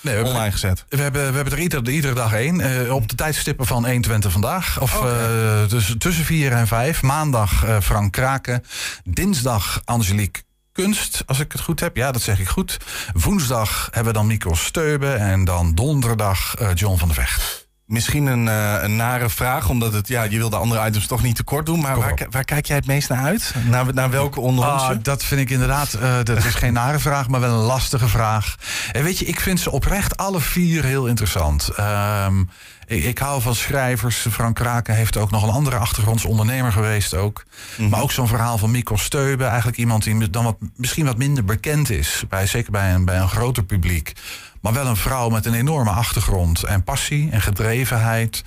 Nee, we online gezet? We hebben, we hebben er iedere, iedere dag één. op de tijdstippen van 120 vandaag. Of eh, dus tussen 4 en 5. Maandag Frank Kraken. Dinsdag Angelique kunst, als ik het goed heb. Ja, dat zeg ik goed. Woensdag hebben we dan Mikkel Steube. En dan donderdag eh, John van der Vecht. Misschien een, eh, een nare vraag, omdat het, ja, je wil de andere items toch niet tekort doen. Maar waar, waar kijk jij het meest naar uit? Naar, naar welke onder ons? Ah, dat vind ik inderdaad, eh, dat is geen nare vraag, maar wel een lastige vraag. En weet je, ik vind ze oprecht alle vier heel interessant. Ehm, ik, ik hou van schrijvers. Frank Kraken heeft ook nog een andere achtergrond, ondernemer geweest ook. Maar ook zo'n verhaal van Mikko Steube, eigenlijk iemand die dan wat, misschien wat minder bekend is. Bij, zeker bij een, bij een groter publiek. Maar wel een vrouw met een enorme achtergrond en passie en gedrevenheid.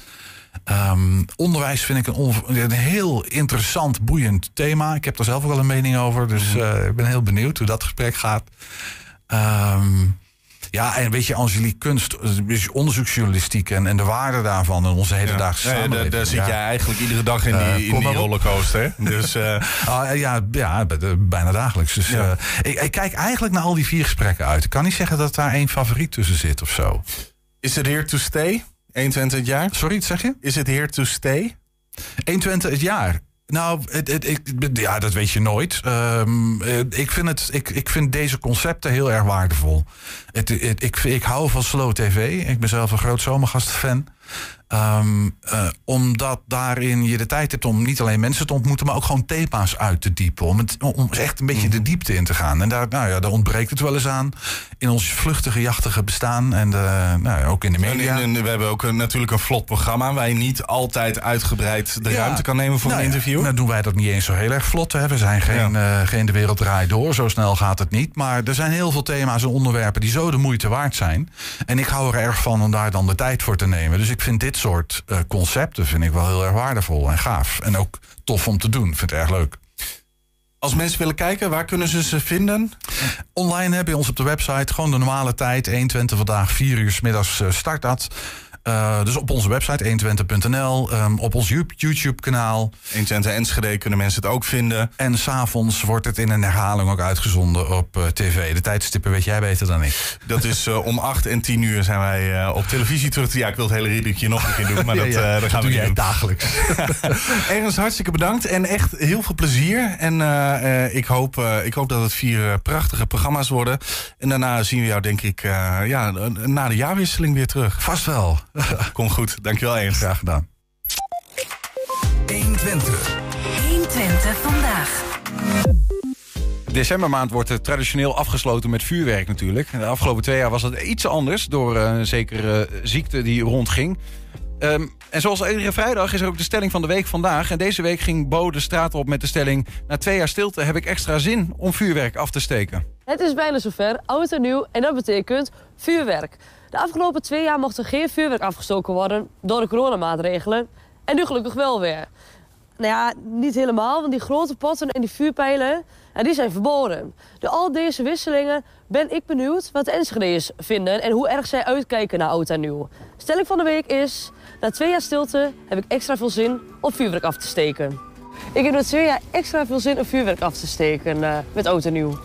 Ehm, onderwijs vind ik een, heel interessant, boeiend thema. Ik heb daar zelf ook wel een mening over. Dus eh, ik ben heel benieuwd hoe dat gesprek gaat. Ehm, ja, en weet je, Angelique Kunst, dus onderzoeksjournalistiek en, en de waarde daarvan en onze hedendaagse Ja, samenleving. daar, daar zit jij eigenlijk iedere dag in Eh, die, in kom die rollercoaster. Dus eh, Ah, ja, ja, bijna dagelijks. Dus, eh, ik, ik kijk eigenlijk naar al die vier gesprekken uit. Ik kan niet zeggen dat daar één favoriet tussen zit of zo. is het here to stay? 21 het jaar? Sorry, wat zeg je? Is het here to stay? 120 het jaar. Nou, het, het, ik, ja, dat weet je nooit. Ehm, eh, ik, vind het, ik, ik vind deze concepten heel erg waardevol. Het, het- ik, ik hou van slow tv. Ik ben zelf een groot zomergastfan. Ehm, eh, omdat daarin je de tijd hebt om niet alleen mensen te ontmoeten, maar ook gewoon thema's uit te diepen. Om, het, om echt een beetje de diepte in te gaan. En daar, nou ja, daar ontbreekt het wel eens aan in ons vluchtige, jachtige bestaan. En de, nou ja, ook in de media. En, en we hebben ook een, natuurlijk een vlot programma waar je niet altijd uitgebreid de Ja. ruimte kan nemen voor Nou een ja, interview. Nou doen wij dat niet eens zo heel erg vlot. Hè. We zijn geen, eh, geen de wereld draait door. Zo snel gaat het niet. Maar er zijn heel veel thema's en onderwerpen die zo de moeite waard zijn. En ik hou er erg van om daar dan de tijd voor te nemen. Dus ik vind dit soort eh, concepten vind ik wel heel erg waardevol en gaaf. En ook tof om te doen. Ik vind het erg leuk. Als mensen willen kijken, waar kunnen ze ze vinden? Online hebben we ons op de website. Gewoon de normale tijd. 120 vandaag, 4 uur 's middags eh, start dat. Eh, dus op onze website 120.nl. ehm, op ons YouTube-kanaal. 120 Enschede kunnen mensen het ook vinden. En s'avonds wordt het in een herhaling ook uitgezonden op eh, tv. De tijdstippen weet jij beter dan ik. Dat is eh, om 8 en 10 uur zijn wij op televisie terug. Ja, ik wil het hele riddertje nog een keer doen, maar Ja, dat, ja, dat dat gaan we jij doen. dagelijks. Ernst, hartstikke bedankt en echt heel veel plezier. En ik, hoop, ik hoop dat het vier prachtige programma's worden. En daarna zien we jou denk ik ja, na de jaarwisseling weer terug. Vast wel. Kom goed, dankjewel Ernst. Graag gedaan. 120. 120 vandaag. Decembermaand wordt er traditioneel afgesloten met vuurwerk natuurlijk. De afgelopen twee jaar was het iets anders door eh, een zekere ziekte die rondging. Ehm, en zoals iedere vrijdag is er ook de stelling van de week vandaag. En deze week ging Bo de straat op met de stelling... na twee jaar stilte heb ik extra zin om vuurwerk af te steken. Het is bijna zover, oud en nieuw, en dat betekent vuurwerk. De afgelopen twee jaar mocht er geen vuurwerk afgestoken worden door de coronamaatregelen. En nu gelukkig wel weer. Nou ja, niet helemaal, want die grote potten en die vuurpijlen, die zijn verboden. Door al deze wisselingen ben ik benieuwd wat de Enschede's vinden en hoe erg zij uitkijken naar oud en nieuw. Stelling van de week is, na twee jaar stilte heb ik extra veel zin om vuurwerk af te steken. Ik heb na twee jaar extra veel zin om vuurwerk af te steken eh, met oud en nieuw.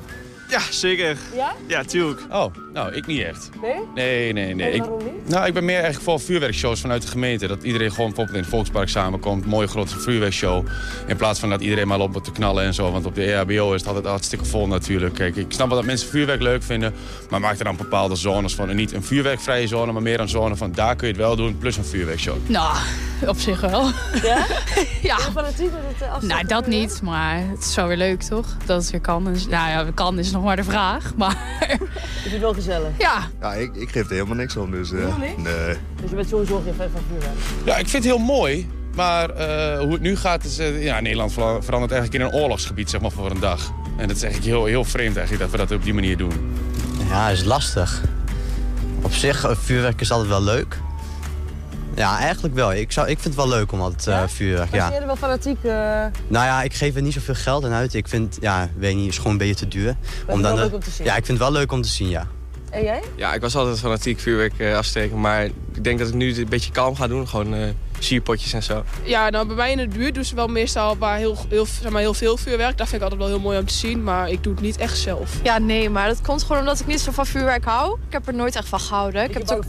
Ja, zeker. Ja? Ja, tuurlijk. Oh, nou, ik niet echt. Nee? Nee, nee, nee. En Ik, waarom niet? nou, ik ben meer eigenlijk voor vuurwerkshows vanuit de gemeente. Dat iedereen gewoon bijvoorbeeld in het Volkspark samenkomt. Een mooie grote vuurwerkshow. In plaats van dat iedereen maar loopt op te knallen en zo. Want op de EHBO is het altijd hartstikke vol natuurlijk. Kijk, ik snap wel dat mensen vuurwerk leuk vinden. Maar maak er dan bepaalde zones van. En niet een vuurwerkvrije zone, maar meer een zone van daar kun je het wel doen. Plus een vuurwerkshow. Nou, op zich wel. Ja? ja. Fanatiek met het eh, Nou, dat niet, maar het is wel weer leuk, toch? Dat het weer kan. Dus, nou ja, kan is nog maar de vraag, maar... Wel gezellig. Ja. Ja, ik, ik geef er helemaal niks om, dus... eh, Helemaal niks? Nee. Dus je bent sowieso geen fan van vuurwerk. Ja, ik vind het heel mooi. Maar eh, hoe het nu gaat, is eh, ja, Nederland ver- verandert eigenlijk in een oorlogsgebied zeg maar, voor een dag. En dat is eigenlijk heel, heel vreemd eigenlijk, dat we dat op die manier doen. Ja, is lastig. Op zich, vuurwerk is altijd wel leuk. Ja, eigenlijk wel. Ik, zou, ik vind het wel leuk om altijd eh, vuurwerk. Ben Ja. jij er wel fanatiek? eh Nou ja, ik geef er niet zoveel geld aan uit. Ik vind, ja, weet niet, het is gewoon een beetje te duur. het wel de- leuk om te zien? Ja, ik vind het wel leuk om te zien, ja. En jij? Ja, ik was altijd fanatiek vuurwerk eh, afsteken. Maar ik denk dat ik nu het een beetje kalm ga doen. Gewoon eh sierpotjes en zo. Ja, nou bij mij in de buurt doen ze wel meestal waar heel, heel, zeg maar, heel veel vuurwerk. Dat vind ik altijd wel heel mooi om te zien, maar ik doe het niet echt zelf. Ja, nee, maar dat komt gewoon omdat ik niet zo van vuurwerk hou. Ik heb er nooit echt van gehouden. Ik heb het ook...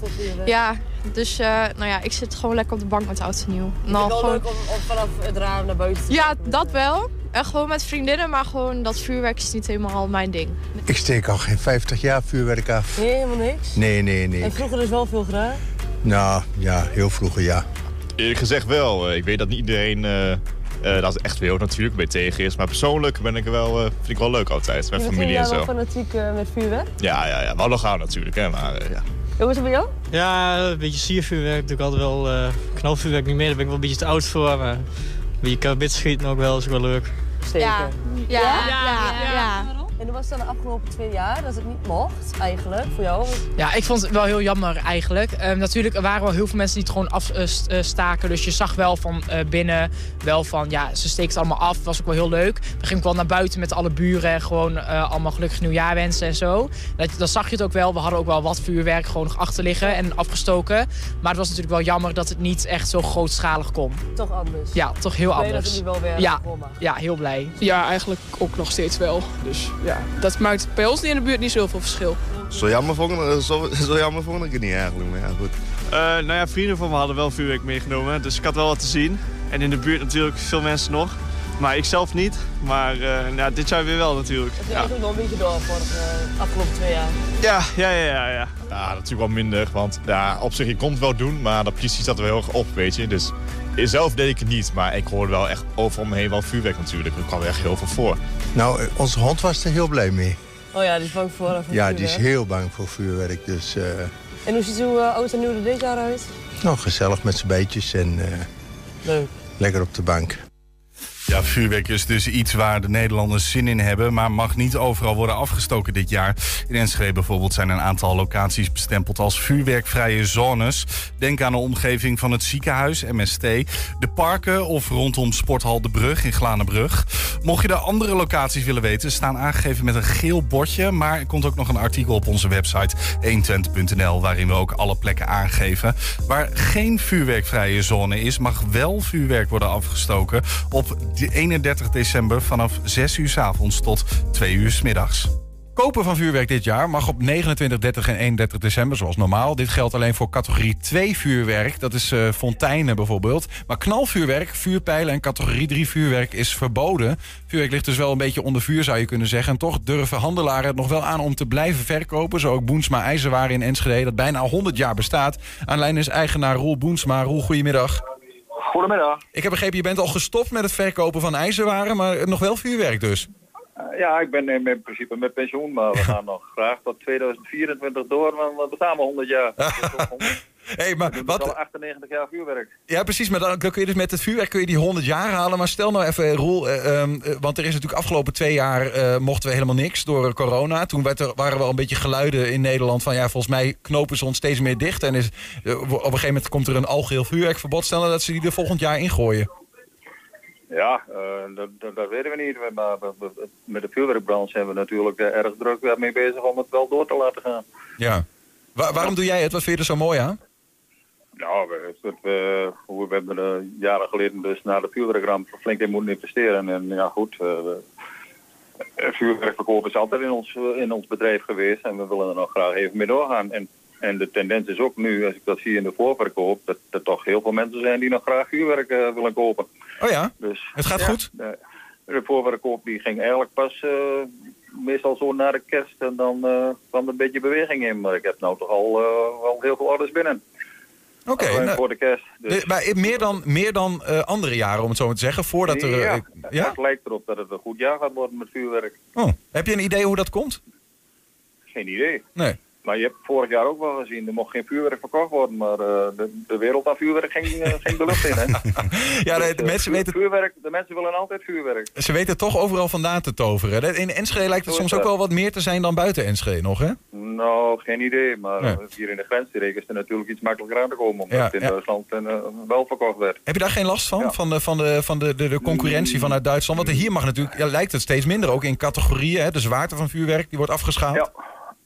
Ja, dus eh, nou ja, ik zit gewoon lekker op de bank met oud en nieuw. Nou, het wel gewoon... leuk om, om vanaf het raam naar buiten te Ja, dat wel. En gewoon met vriendinnen, maar gewoon dat vuurwerk is niet helemaal mijn ding. Ik steek al geen 50 jaar vuurwerk af. Nee, helemaal niks? Nee, nee, nee. En vroeger dus wel veel gedaan? Nou, ja, heel vroeger ja. Eerlijk gezegd wel. Eh, Ik weet dat niet iedereen eh, eh, dat echt wil natuurlijk, bij tegen is. Maar persoonlijk ben ik er wel, eh, vind ik wel leuk altijd, met Je familie en wel zo. fanatiek eh, met vuurwerk? Ja, ja, ja. Maar nog gaan natuurlijk, hè. Maar eh, ja. Jongens, bij jou? Ja, een beetje siervuurwerk doe ik altijd wel. eh knalvuurwerk niet meer, daar ben ik wel een beetje te oud voor. Maar beetje kabit schieten ook wel, is wel leuk. Steken. Ja. Ja, ja, ja. En hoe was het dan de afgelopen twee jaar dat het niet mocht, eigenlijk, voor jou? Ja, ik vond het wel heel jammer eigenlijk. Ehm, natuurlijk, er waren wel heel veel mensen die het gewoon afstaken. dus je zag wel van eh, binnen, wel van, ja, ze steekt het allemaal af. Dat was ook wel heel leuk. Dan ging ik wel naar buiten met alle buren en gewoon eh, allemaal gelukkig nieuwjaar wensen en zo. Dat, dan zag je het ook wel. We hadden ook wel wat vuurwerk gewoon nog achter liggen en afgestoken. Maar het was natuurlijk wel jammer dat het niet echt zo grootschalig kon. Toch anders? Ja, toch heel Blij dat anders. het nu wel weer ja, ja, heel blij. Ja, eigenlijk ook nog steeds wel. Dus ja, dat maakt bij ons in de buurt niet zoveel verschil. Zo jammer vond ik, eh, zo, zo jammer vond ik het niet eigenlijk, maar ja, goed. Eh, nou ja, vrienden van me hadden wel vuurwerk meegenomen, dus ik had wel wat te zien. En in de buurt natuurlijk veel mensen nog. Maar ik zelf niet. Maar eh, ja, dit jaar weer wel natuurlijk. Het Ja. ging ook nog een beetje door voor de eh, afgelopen twee jaar. Ja, ja, ja, ja, ja. Ja, natuurlijk wel minder, want ja, op zich, je kon het wel doen, maar de politie zat er wel heel erg op, weet je. Dus zelf deed ik het niet, maar ik hoorde wel echt overal om me heen wel vuurwerk natuurlijk. Er kwam er echt heel veel voor. Nou, onze hond was er heel blij mee. Oh ja, die is bang voor, voor Ja, die is heel bang voor vuurwerk. Dus eh, En hoe ziet uw uh, oud en nieuw er dit jaar uit? nou, gezellig met z'n beetjes en eh, Leuk. lekker op de bank. Ja, vuurwerk is dus iets waar de Nederlanders zin in hebben, maar mag niet overal worden afgestoken dit jaar. In Enschede bijvoorbeeld zijn een aantal locaties bestempeld als vuurwerkvrije zones. Denk aan de omgeving van het ziekenhuis, MST, de parken of rondom Sporthal De Brug in Glanenbrug. Mocht je de andere locaties willen weten, staan aangegeven met een geel bordje, maar er komt ook nog een artikel op onze website 120.nl waarin we ook alle plekken aangeven. Waar geen vuurwerkvrije zone is, mag wel vuurwerk worden afgestoken op 31 december vanaf 6 uur s avonds tot 2 uur s middags. Kopen van vuurwerk dit jaar mag op 29, 30 en 31 december, zoals normaal. Dit geldt alleen voor categorie 2 vuurwerk. Dat is eh, fonteinen bijvoorbeeld. Maar knalvuurwerk, vuurpijlen en categorie 3 vuurwerk is verboden. Vuurwerk ligt dus wel een beetje onder vuur, zou je kunnen zeggen. En toch durven handelaren het nog wel aan om te blijven verkopen. Zo ook Boensma IJzerwaren in Enschede, dat bijna 100 jaar bestaat. Aan lijn is eigenaar Roel Boensma. Roel, goedemiddag. Goedemiddag. Ik heb begrepen, je bent al gestopt met het verkopen van ijzerwaren, maar nog wel vuurwerk dus. Eh, ja, ik ben in in principe met pensioen, maar we gaan nog graag tot 2024 door, want we bestaan al 100 jaar. hey, maar wat- al 98 jaar vuurwerk. Ja, precies. Maar dan, dan kun je dus met het vuurwerk kun je die 100 jaar halen. Maar stel nou even, eh, Roel, eh, ehm, eh, want er is natuurlijk afgelopen twee jaar mochten we helemaal niks door corona. Toen werd er, waren er wel een beetje geluiden in Nederland van ja, volgens mij knopen ze ons steeds meer dicht. En is, op een gegeven moment komt er een algeheel vuurwerkverbod. Stel nou dat ze die er volgend jaar ingooien. Ja, dat, dat, dat weten we niet. Maar met de vuurwerkbranche zijn we natuurlijk erg druk mee bezig om het wel door te laten gaan. Ja. Wa- waarom doe jij het? Wat vind je er zo mooi aan? Nou, we, we, we hebben eh, jaren geleden dus na de vuurwerkramp flink in moeten investeren. En ja goed, eh, we- eh, vuurwerkverkoop is altijd in ons, eh, in ons bedrijf geweest en we willen er nog graag even mee doorgaan. En, en de tendens is ook nu, als ik dat zie in de voorverkoop, dat er toch heel veel mensen zijn die nog graag vuurwerk eh, willen kopen. Oh ja? Dus, Het gaat ja, goed? De, de voorverkoop die ging eigenlijk pas eh, meestal zo na de kerst en dan eh, kwam er een beetje beweging in. Maar ik heb nou toch al eh, wel heel veel orders binnen. Oké. Nou, voor de kerst. Dus. de- maar meer dan, meer dan eh, andere jaren, om het zo maar te zeggen. Voordat er. ja, eh, ja? het lijkt erop dat het een goed jaar gaat worden met vuurwerk. Oh. Heb je een idee hoe dat komt? Geen idee. Nee. Maar je hebt vorig jaar ook wel gezien, er mocht geen vuurwerk verkocht worden, maar eh, de, de wereld aan vuurwerk ging, eh, ging de lucht in. Hè? Ja, de, de Dus, eh, mensen weten Vuurwerk, de mensen willen altijd vuurwerk. Ze weten het toch overal vandaan te toveren. In Enschede lijkt het soms ook wel wat meer te zijn dan buiten Enschede nog, hè? Nou, geen idee, maar Nee. hier in de grensstreek is er natuurlijk iets makkelijker aan te komen, omdat Ja, het in ja. Duitsland wel verkocht werd. Heb je daar geen last van? Van, de, van, de, van de, de, de concurrentie vanuit Duitsland? Want hier mag natuurlijk, ja, lijkt het steeds minder. Ook in categorieën, hè? de zwaarte van vuurwerk, die wordt afgeschaald. Ja.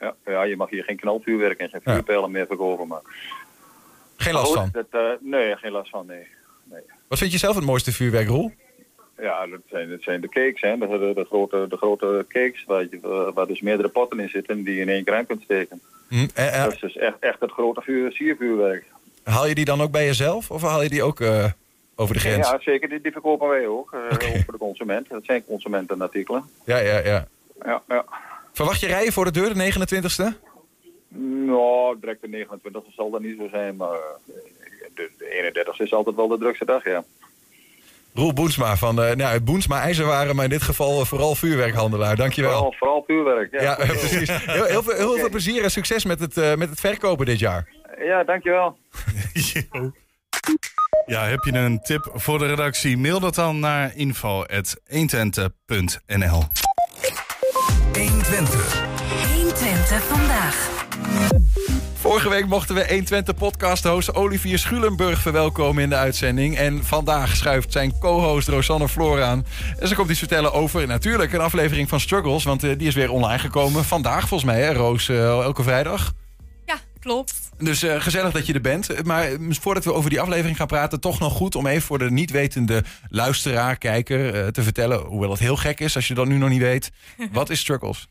Ja, ja, je mag hier geen knalvuurwerk en geen vuurpijlen meer verkopen. Maar... Geen last van? Dat, eh, nee, geen last van, nee. nee. Wat vind je zelf het mooiste vuurwerkroel? Ja, dat zijn, dat zijn de cakes, hè. De, de, de grote, de grote cakes waar, je, eh, waar dus meerdere potten in zitten die je in één aan kunt steken. Hm, eh, eh, Dat is dus echt, echt het grote vuur, siervuurwerk. haal je die dan ook bij jezelf? Of haal je die ook... over de grens. Ja, zeker. Die, die verkopen wij ook. ook voor de consument. Dat zijn consumentenartikelen. Ja, ja, ja. Ja, ja. Verwacht je rijden voor de deur, de 29e? Nou, direct de 29 zal dat niet zo zijn, maar eh, de, de 31 is altijd wel de drukste dag, ja. Roel Boensma van eh nou, Boensma IJzerwaren, maar in dit geval eh, vooral vuurwerkhandelaar. Dankjewel. Vooral, vooral vuurwerk. Ja, Ja, precies. Heel, heel, veel, heel veel plezier en succes met het, eh, met het verkopen dit jaar. Ja, dankjewel. Ja, heb je een tip voor de redactie? Mail dat dan naar info.120.nl 120. 120 vandaag. Vorige week mochten we 120 podcast-host Olivier Schulenburg verwelkomen in de uitzending. En vandaag schuift zijn co-host Rosanne Floor aan. En ze komt iets vertellen over natuurlijk een aflevering van Struggles. Want eh, die is weer online gekomen. Vandaag volgens mij, hè, Roos, eh, elke vrijdag. Klopt. Dus eh, gezellig dat je er bent. Maar eh, voordat we over die aflevering gaan praten, toch nog goed om even voor de niet wetende luisteraar, kijker, eh, te vertellen. Hoewel het heel gek is als je dat nu nog niet weet. Wat is Struggles?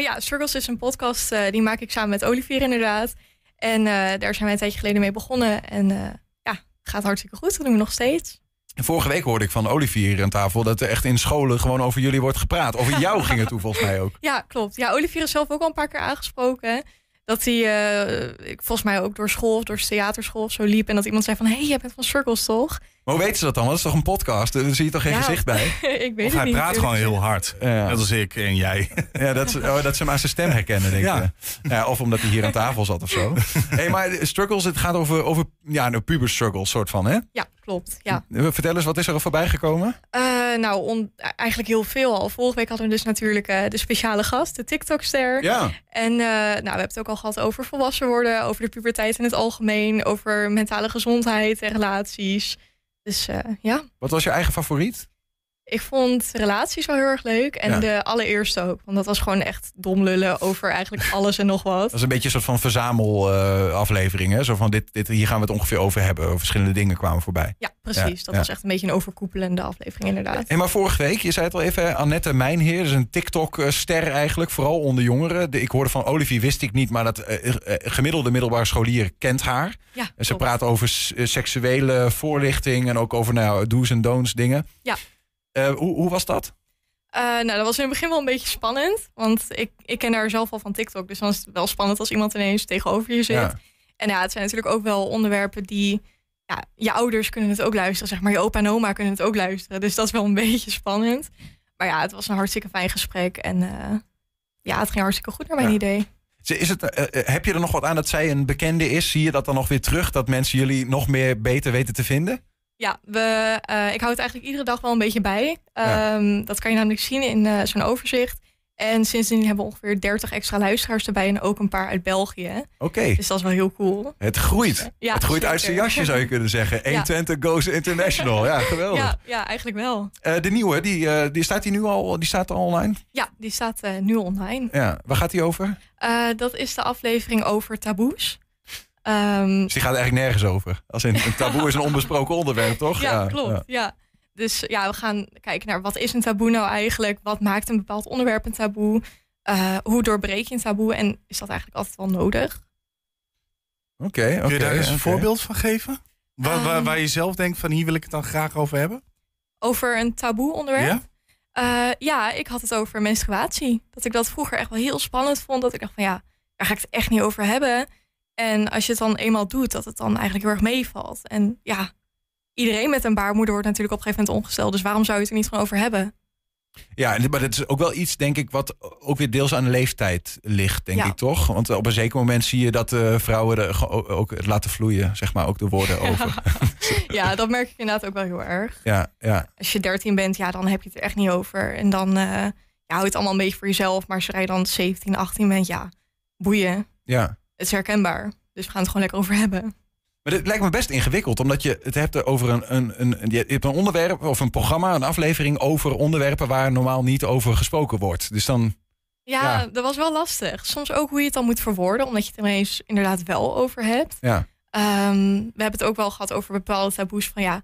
Ja, Struggles is een podcast, die maak ik samen met Olivier inderdaad. En daar zijn wij een tijdje geleden mee begonnen. En ja, gaat hartstikke goed. Dat doen we nog steeds. En Vorige week hoorde ik van Olivier hier aan tafel dat er echt in scholen gewoon over jullie wordt gepraat. Over jou ging het toen volgens mij ook. Ja, klopt. Ja, Olivier is zelf ook al een paar keer aangesproken. Dat hij, eh, ik, volgens mij ook door school of door theaterschool of zo liep. En dat iemand zei van, hé, hey, jij bent van Circles toch? Maar hoe weten ze dat dan? Want het is toch een podcast? Daar zie je toch geen Ja, gezicht bij? ik weet Of het hij niet. praat gewoon heel hard. Net als ik en jij. Ja, dat, ze- oh, dat ze hem aan zijn stem herkennen, denk ik. Ja. Ja. of omdat hij hier aan tafel zat of zo. hey, maar Struggles, het gaat over, over ja, nou, puber struggles, soort van, hè? Ja, klopt. Ja. Vertel eens, wat is er al voorbij gekomen? Eh, nou, on- eigenlijk heel veel al. Vorige week hadden we dus natuurlijk eh, de speciale gast, de TikTok-ster. Ja. En eh, nou, we hebben het ook al gehad over volwassen worden, over de puberteit in het algemeen, over mentale gezondheid en relaties. Dus ja, Wat was je eigen favoriet? Ik vond relaties wel heel erg leuk. En Ja. de allereerste ook, want dat was gewoon echt dom lullen over eigenlijk alles en nog wat. Dat is een beetje een soort van verzamelaflevering, hè? Zo van, dit, dit, hier gaan we het ongeveer over hebben. Verschillende dingen kwamen voorbij. Ja, precies. dat was echt een beetje een overkoepelende aflevering inderdaad. Hey, maar vorige week, je zei het al even, Annette Mijnheer, is een TikTok-ster eigenlijk, vooral onder jongeren. De- ik hoorde van Olivier, wist ik niet, maar dat eh, eh, gemiddelde middelbare scholier kent haar. Ja, en ze praat over eh, seksuele voorlichting en ook over nou, do's en don'ts dingen. Ja. Eh, hoe, hoe was dat? Eh, nou, dat was in het begin wel een beetje spannend. Want ik, ik ken haar zelf al van TikTok. Dus dan is het wel spannend als iemand ineens tegenover je zit. Ja. En ja, het zijn natuurlijk ook wel onderwerpen die... Ja, je ouders kunnen het ook luisteren, zeg maar. Je opa en oma kunnen het ook luisteren. Dus dat is wel een beetje spannend. Maar ja, het was een hartstikke fijn gesprek. En eh, ja, het ging hartstikke goed naar mijn Ja. idee. Is het, heb je er nog wat aan dat zij een bekende is? Zie je dat dan nog weer terug? Dat mensen jullie nog meer beter weten te vinden? Ja, we, eh, ik hou het eigenlijk iedere dag wel een beetje bij. Ja. Ehm, Dat kan je namelijk zien in eh, zo'n overzicht. En sindsdien hebben we ongeveer 30 extra luisteraars erbij. En ook een paar uit België. Oké. Dus dat is wel heel cool. Het groeit. Ja, het groeit uit zijn jasje, zou je kunnen zeggen. Ja. 120 goes international. Ja, geweldig. Ja, ja, eigenlijk wel. Eh, de nieuwe, die, die staat die nu al, die staat al online? Ja, die staat nu online. Ja, waar gaat die over? Dat is de aflevering over taboes. Ehm, Dus die gaat eigenlijk nergens over. Als in, een taboe is een onbesproken onderwerp, toch? ja, klopt. ja. Ja. Dus ja, we gaan kijken naar wat is een taboe nou eigenlijk? Wat maakt een bepaald onderwerp een taboe? Eh, hoe doorbreek je een taboe? En is dat eigenlijk altijd wel nodig? Oké, oké. Kun je daar eens een voorbeeld van geven? Waar, waar, Ehm. waar je zelf denkt van hier wil ik het dan graag over hebben? Over een taboe onderwerp? Ja? Eh, ja, ik had het over menstruatie. Dat ik dat vroeger echt wel heel spannend vond. Dat ik dacht van ja, daar ga ik het echt niet over hebben. En als je het dan eenmaal doet, dat het dan eigenlijk heel erg meevalt. En ja, iedereen met een baarmoeder wordt natuurlijk op een gegeven moment ongesteld. Dus waarom zou je het er niet gewoon over hebben? Ja, maar dat is ook wel iets, denk ik, wat ook weer deels aan de leeftijd ligt, denk Ja. ik toch? Want op een zeker moment zie je dat eh, vrouwen er ook het laten vloeien, zeg maar, ook de woorden over. ja, dat merk ik inderdaad ook wel heel erg. Ja, ja. Als je 13 bent, ja, dan heb je het er echt niet over. En dan eh ja, hou je het allemaal een beetje voor jezelf. Maar zodra je dan 17, 18 bent, ja, boeien. ja. Het is herkenbaar. Dus we gaan het gewoon lekker over hebben. Maar dit lijkt me best ingewikkeld, omdat je het hebt over een, een, een, je hebt een onderwerp of een programma, een aflevering over onderwerpen waar normaal niet over gesproken wordt. Dus dan, Ja, Ja. dat was wel lastig. Soms ook hoe je het dan moet verwoorden, omdat je het ineens inderdaad wel over hebt. ja. Ehm, we hebben het ook wel gehad over bepaalde taboes van ja,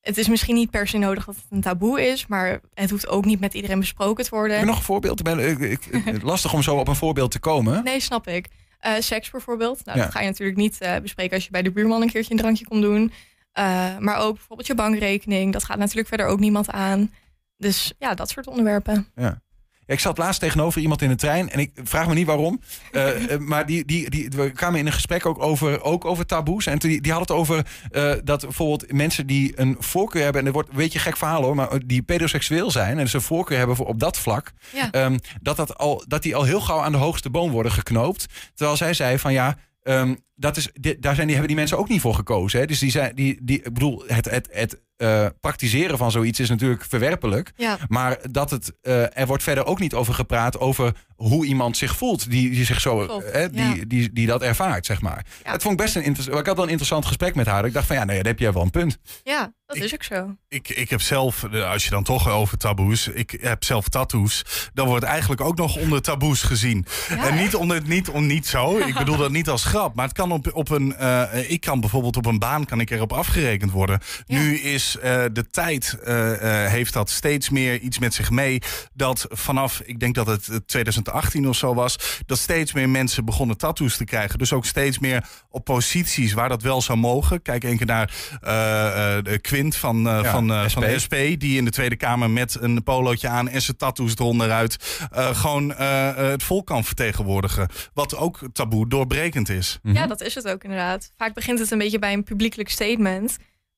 het is misschien niet per se nodig dat het een taboe is, maar het hoeft ook niet met iedereen besproken te worden. Heb je nog een voorbeeld? Ik ben, ik, ik- lastig om zo op een voorbeeld te komen. Nee, snap ik. Eh, seks bijvoorbeeld. Nou, Ja. dat ga je natuurlijk niet eh, bespreken als je bij de buurman een keertje een drankje komt doen. Eh, maar ook bijvoorbeeld je bankrekening. Dat gaat natuurlijk verder ook niemand aan. Dus ja, dat soort onderwerpen. Ja. Ik zat laatst tegenover iemand in de trein en ik vraag me niet waarom. eh, eh, maar die, die, die, we kwamen in een gesprek ook over, ook over taboes. En die, die had het over eh, dat bijvoorbeeld mensen die een voorkeur hebben. En er wordt een beetje een gek verhaal hoor, maar die pedoseksueel zijn. En dus een voorkeur hebben voor, op dat vlak. Ja. ehm, dat, dat, al, dat die al heel gauw aan de hoogste boom worden geknoopt. Terwijl zij zei van ja. ehm, dat is, daar zijn die, hebben die mensen ook niet voor gekozen. Hè? Dus die zijn, die, die, ik bedoel, het, het, het eh, praktiseren van zoiets is natuurlijk verwerpelijk. Ja. Maar dat het, eh, er wordt verder ook niet over gepraat over hoe iemand zich voelt. Die, die zich zo, Klopt, hè, die, ja. die, die dat ervaart, zeg maar. Het vond ik best een interessant. Ik had wel een interessant gesprek met haar. Ik dacht van ja, nee, daar heb jij wel een punt. Ja, dat is ook zo. Ik, ik heb zelf, eh, als je dan toch over taboes, ik heb zelf tattoos. Dan wordt eigenlijk ook nog onder taboes gezien. en niet onder niet, om, niet zo. Ik bedoel dat niet als grap. Maar het kan op, op een. eh, ik kan bijvoorbeeld op een baan kan ik erop afgerekend worden. Nu is eh, de tijd eh, eh, heeft dat steeds meer iets met zich mee. Dat vanaf, ik denk dat het eh, 2018 of zo was, dat steeds meer mensen begonnen tattoos te krijgen. Dus ook steeds meer op posities waar dat wel zou mogen. Kijk één keer naar eh, eh, de Quint van, eh, Ja, van, eh, SP. van SP, die in de Tweede Kamer met een polootje aan en zijn tattoos eronderuit eh, gewoon het volk kan vertegenwoordigen. Wat ook taboe doorbrekend is. Ja, dat is het ook inderdaad. Vaak begint het een beetje bij een publiekelijk statement.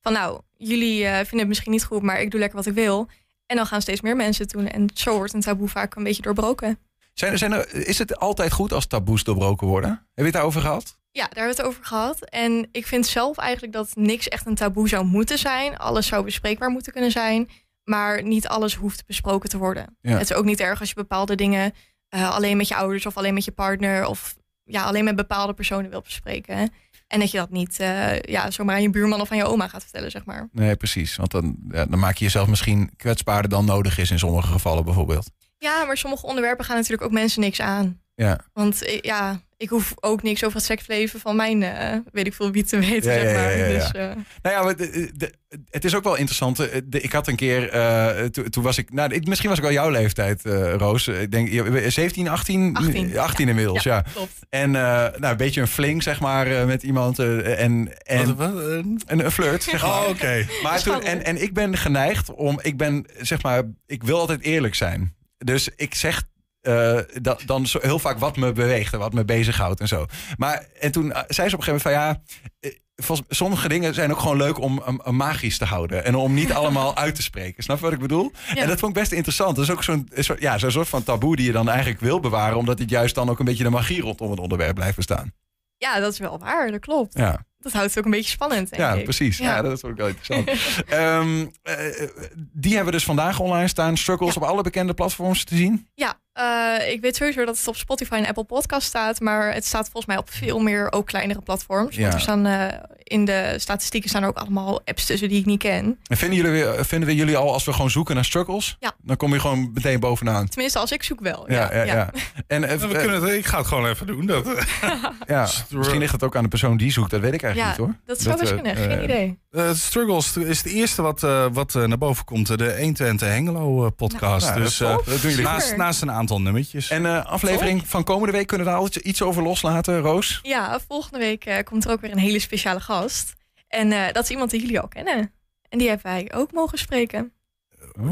Van nou, jullie eh, vinden het misschien niet goed, maar ik doe lekker wat ik wil. En dan gaan steeds meer mensen het doen. En zo wordt een taboe vaak een beetje doorbroken. Zijn, er- zijn er, is het altijd goed als taboes doorbroken worden? Heb je het daarover gehad? Ja, daar hebben we het over gehad. En ik vind zelf eigenlijk dat niks echt een taboe zou moeten zijn. Alles zou bespreekbaar moeten kunnen zijn. Maar niet alles hoeft besproken te worden. Ja. Het is ook niet erg als je bepaalde dingen eh, alleen met je ouders of alleen met je partner of ja, alleen met bepaalde personen wilt bespreken. En dat je dat niet eh, ja, zomaar aan je buurman of aan je oma gaat vertellen, zeg maar. Nee, precies. Want dan, ja, dan maak je jezelf misschien kwetsbaarder dan nodig is in sommige gevallen bijvoorbeeld. Ja, maar sommige onderwerpen gaan natuurlijk ook mensen niks aan. Ja. Want eh, ja, ik hoef ook niks over het seksleven van mijn, eh, weet ik veel wie te weten, Ja, zeg maar. ja, ja, ja. Dus, eh, Nou ja, maar de- de- het is ook wel interessant. eh, de- ik had een keer, eh, to- toen was ik, nou, ik, misschien was ik al jouw leeftijd, eh, Roos. Ik denk je- 17, 18? 18, 18 inmiddels, ja. En eh, nou, een beetje een fling, zeg maar, eh, met iemand. en, en, een, een flirt, zeg maar. Oh, oké. Maar toen, en, en ik ben geneigd om, ik ben, zeg maar, ik wil altijd eerlijk zijn. Dus ik zeg eh, dat, dan zo heel vaak wat me beweegt en wat me bezighoudt en zo. Maar en toen eh, zei ze op een gegeven moment van ja, eh, volgens- sommige dingen zijn ook gewoon leuk om um, magisch te houden en om niet allemaal uit te spreken. Snap je wat ik bedoel? Ja. En dat vond ik best interessant. Dat is ook zo'n ja, zo'n soort van taboe die je dan eigenlijk wil bewaren, omdat het juist dan ook een beetje de magie rondom het onderwerp blijft bestaan. ja, dat is wel waar, dat klopt. Ja. Dat houdt het ook een beetje spannend, denk Ja, ik. precies. Ja. dat is ook wel interessant. Ehm, eh, die hebben we dus vandaag online staan. Struggles op alle bekende platforms te zien. Ja, eh, ik weet sowieso dat het op Spotify en Apple Podcast staat, maar het staat volgens mij op veel meer ook kleinere platforms. Ja. Want er staan eh, in de statistieken staan er ook allemaal apps tussen die ik niet ken. En vinden, jullie, vinden we jullie al, als we gewoon zoeken naar struggles, Ja. dan kom je gewoon meteen bovenaan. Tenminste, als ik zoek wel. Ja, ja, ja. En eh, we kunnen het, ik ga het gewoon even doen. Dat, ja, misschien ligt het ook aan de persoon die zoekt. Dat weet ik eigenlijk Ja, niet hoor. dat zou best eh, kunnen, geen idee. Eh, Struggles is het eerste wat, eh, wat naar boven komt. De 120 Hengelo podcast. Nou, dus dat eh, doen jullie naast, naast een aantal nummertjes. En eh, aflevering van komende week kunnen we daar altijd iets over loslaten, Roos? Ja, volgende week eh, komt er ook weer een hele speciale gast. En eh, dat is iemand die jullie al kennen. En die hebben wij ook mogen spreken.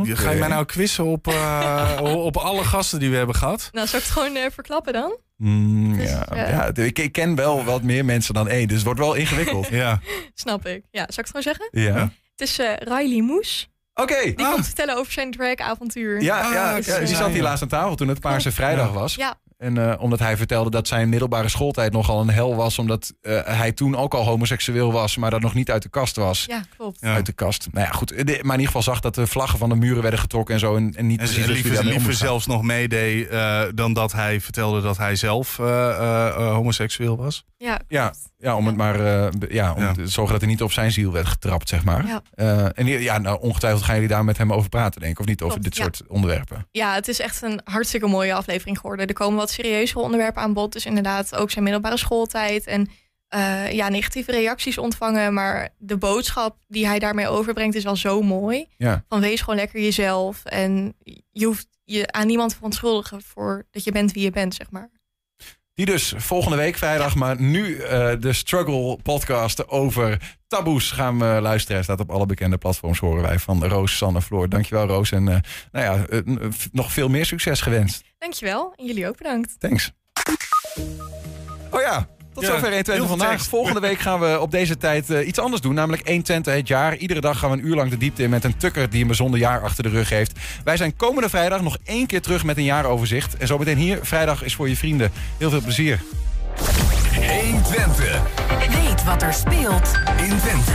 Ga je mij nou quizzen op, eh, op alle gasten die we hebben gehad? Nou, zal ik het gewoon verklappen dan? Mm, ja, eh, ja, ik, ik ken wel wat meer mensen dan één, dus het wordt wel ingewikkeld. ja. Snap ik. Ja, zal ik het gewoon zeggen? Ja. Het is eh Riley Moes. Oké. Die komt vertellen over zijn dragavontuur. Ja, ja, Dus, ja, die eh, zat hier laatst aan tafel toen het Paarse Vrijdag was. Ja. En eh, omdat hij vertelde dat zijn middelbare schooltijd nogal een hel was. Omdat eh, hij toen ook al homoseksueel was, maar dat nog niet uit de kast was. Ja, klopt. Uit de kast. Nou ja, goed. De- maar in ieder geval zag dat de vlaggen van de muren werden getrokken en zo. En, en niet En precies liever, liever zelfs nog meedeed eh, dan dat hij vertelde dat hij zelf eh, eh, eh, homoseksueel was. Ja, Ja, ja, om het maar eh, ja, om Ja. te zorgen dat hij niet op zijn ziel werd getrapt, zeg maar. Ja. Eh, en ja, nou, ongetwijfeld gaan jullie daar met hem over praten, denk ik, of niet? Over Klopt, dit ja. soort onderwerpen. Ja, het is echt een hartstikke mooie aflevering geworden. Er komen wat serieuze onderwerpen aan bod. Dus inderdaad ook zijn middelbare schooltijd. En eh, ja, negatieve reacties ontvangen. Maar de boodschap die hij daarmee overbrengt is wel zo mooi. Ja. Van wees gewoon lekker jezelf. En je hoeft je aan niemand te verontschuldigen voor dat je bent wie je bent, zeg maar. Die dus volgende week vrijdag, maar nu eh, de Struggle podcast over taboes gaan we luisteren. Hij staat op alle bekende platforms, horen wij van Roos, Sanne, Floor. Dankjewel Roos en eh, nou ja, eh, nog veel meer succes gewenst. Dankjewel. En jullie ook bedankt. Thanks. Oh ja, tot Ja, zover 1 heel Twente veel vandaag. tekst. Volgende week gaan we op deze tijd eh, iets anders doen. Namelijk 1 Twente het jaar. Iedere dag gaan we een uur lang de diepte in met een tukker die een bijzonder jaar achter de rug heeft. Wij zijn komende vrijdag nog één keer terug met een jaaroverzicht. En zo meteen hier, vrijdag is voor je vrienden. Heel veel plezier. 1 Twente. Weet wat er speelt in Twente.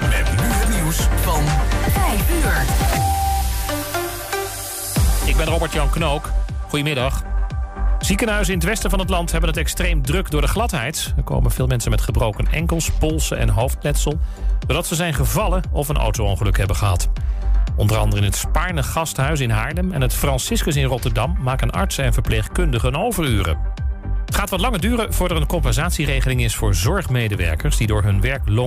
Met nu het nieuws van 5 uur. Ik ben Robert-Jan Knook. Goedemiddag. Ziekenhuizen in het westen van het land hebben het extreem druk door de gladheid. Er komen veel mensen met gebroken enkels, polsen en hoofdletsel... doordat ze zijn gevallen of een auto-ongeluk hebben gehad. Onder andere in het Spaarne Gasthuis in Haarlem... en het Franciscus in Rotterdam maken artsen en verpleegkundigen overuren. Het gaat wat langer duren voordat er een compensatieregeling is voor zorgmedewerkers... die door hun werk long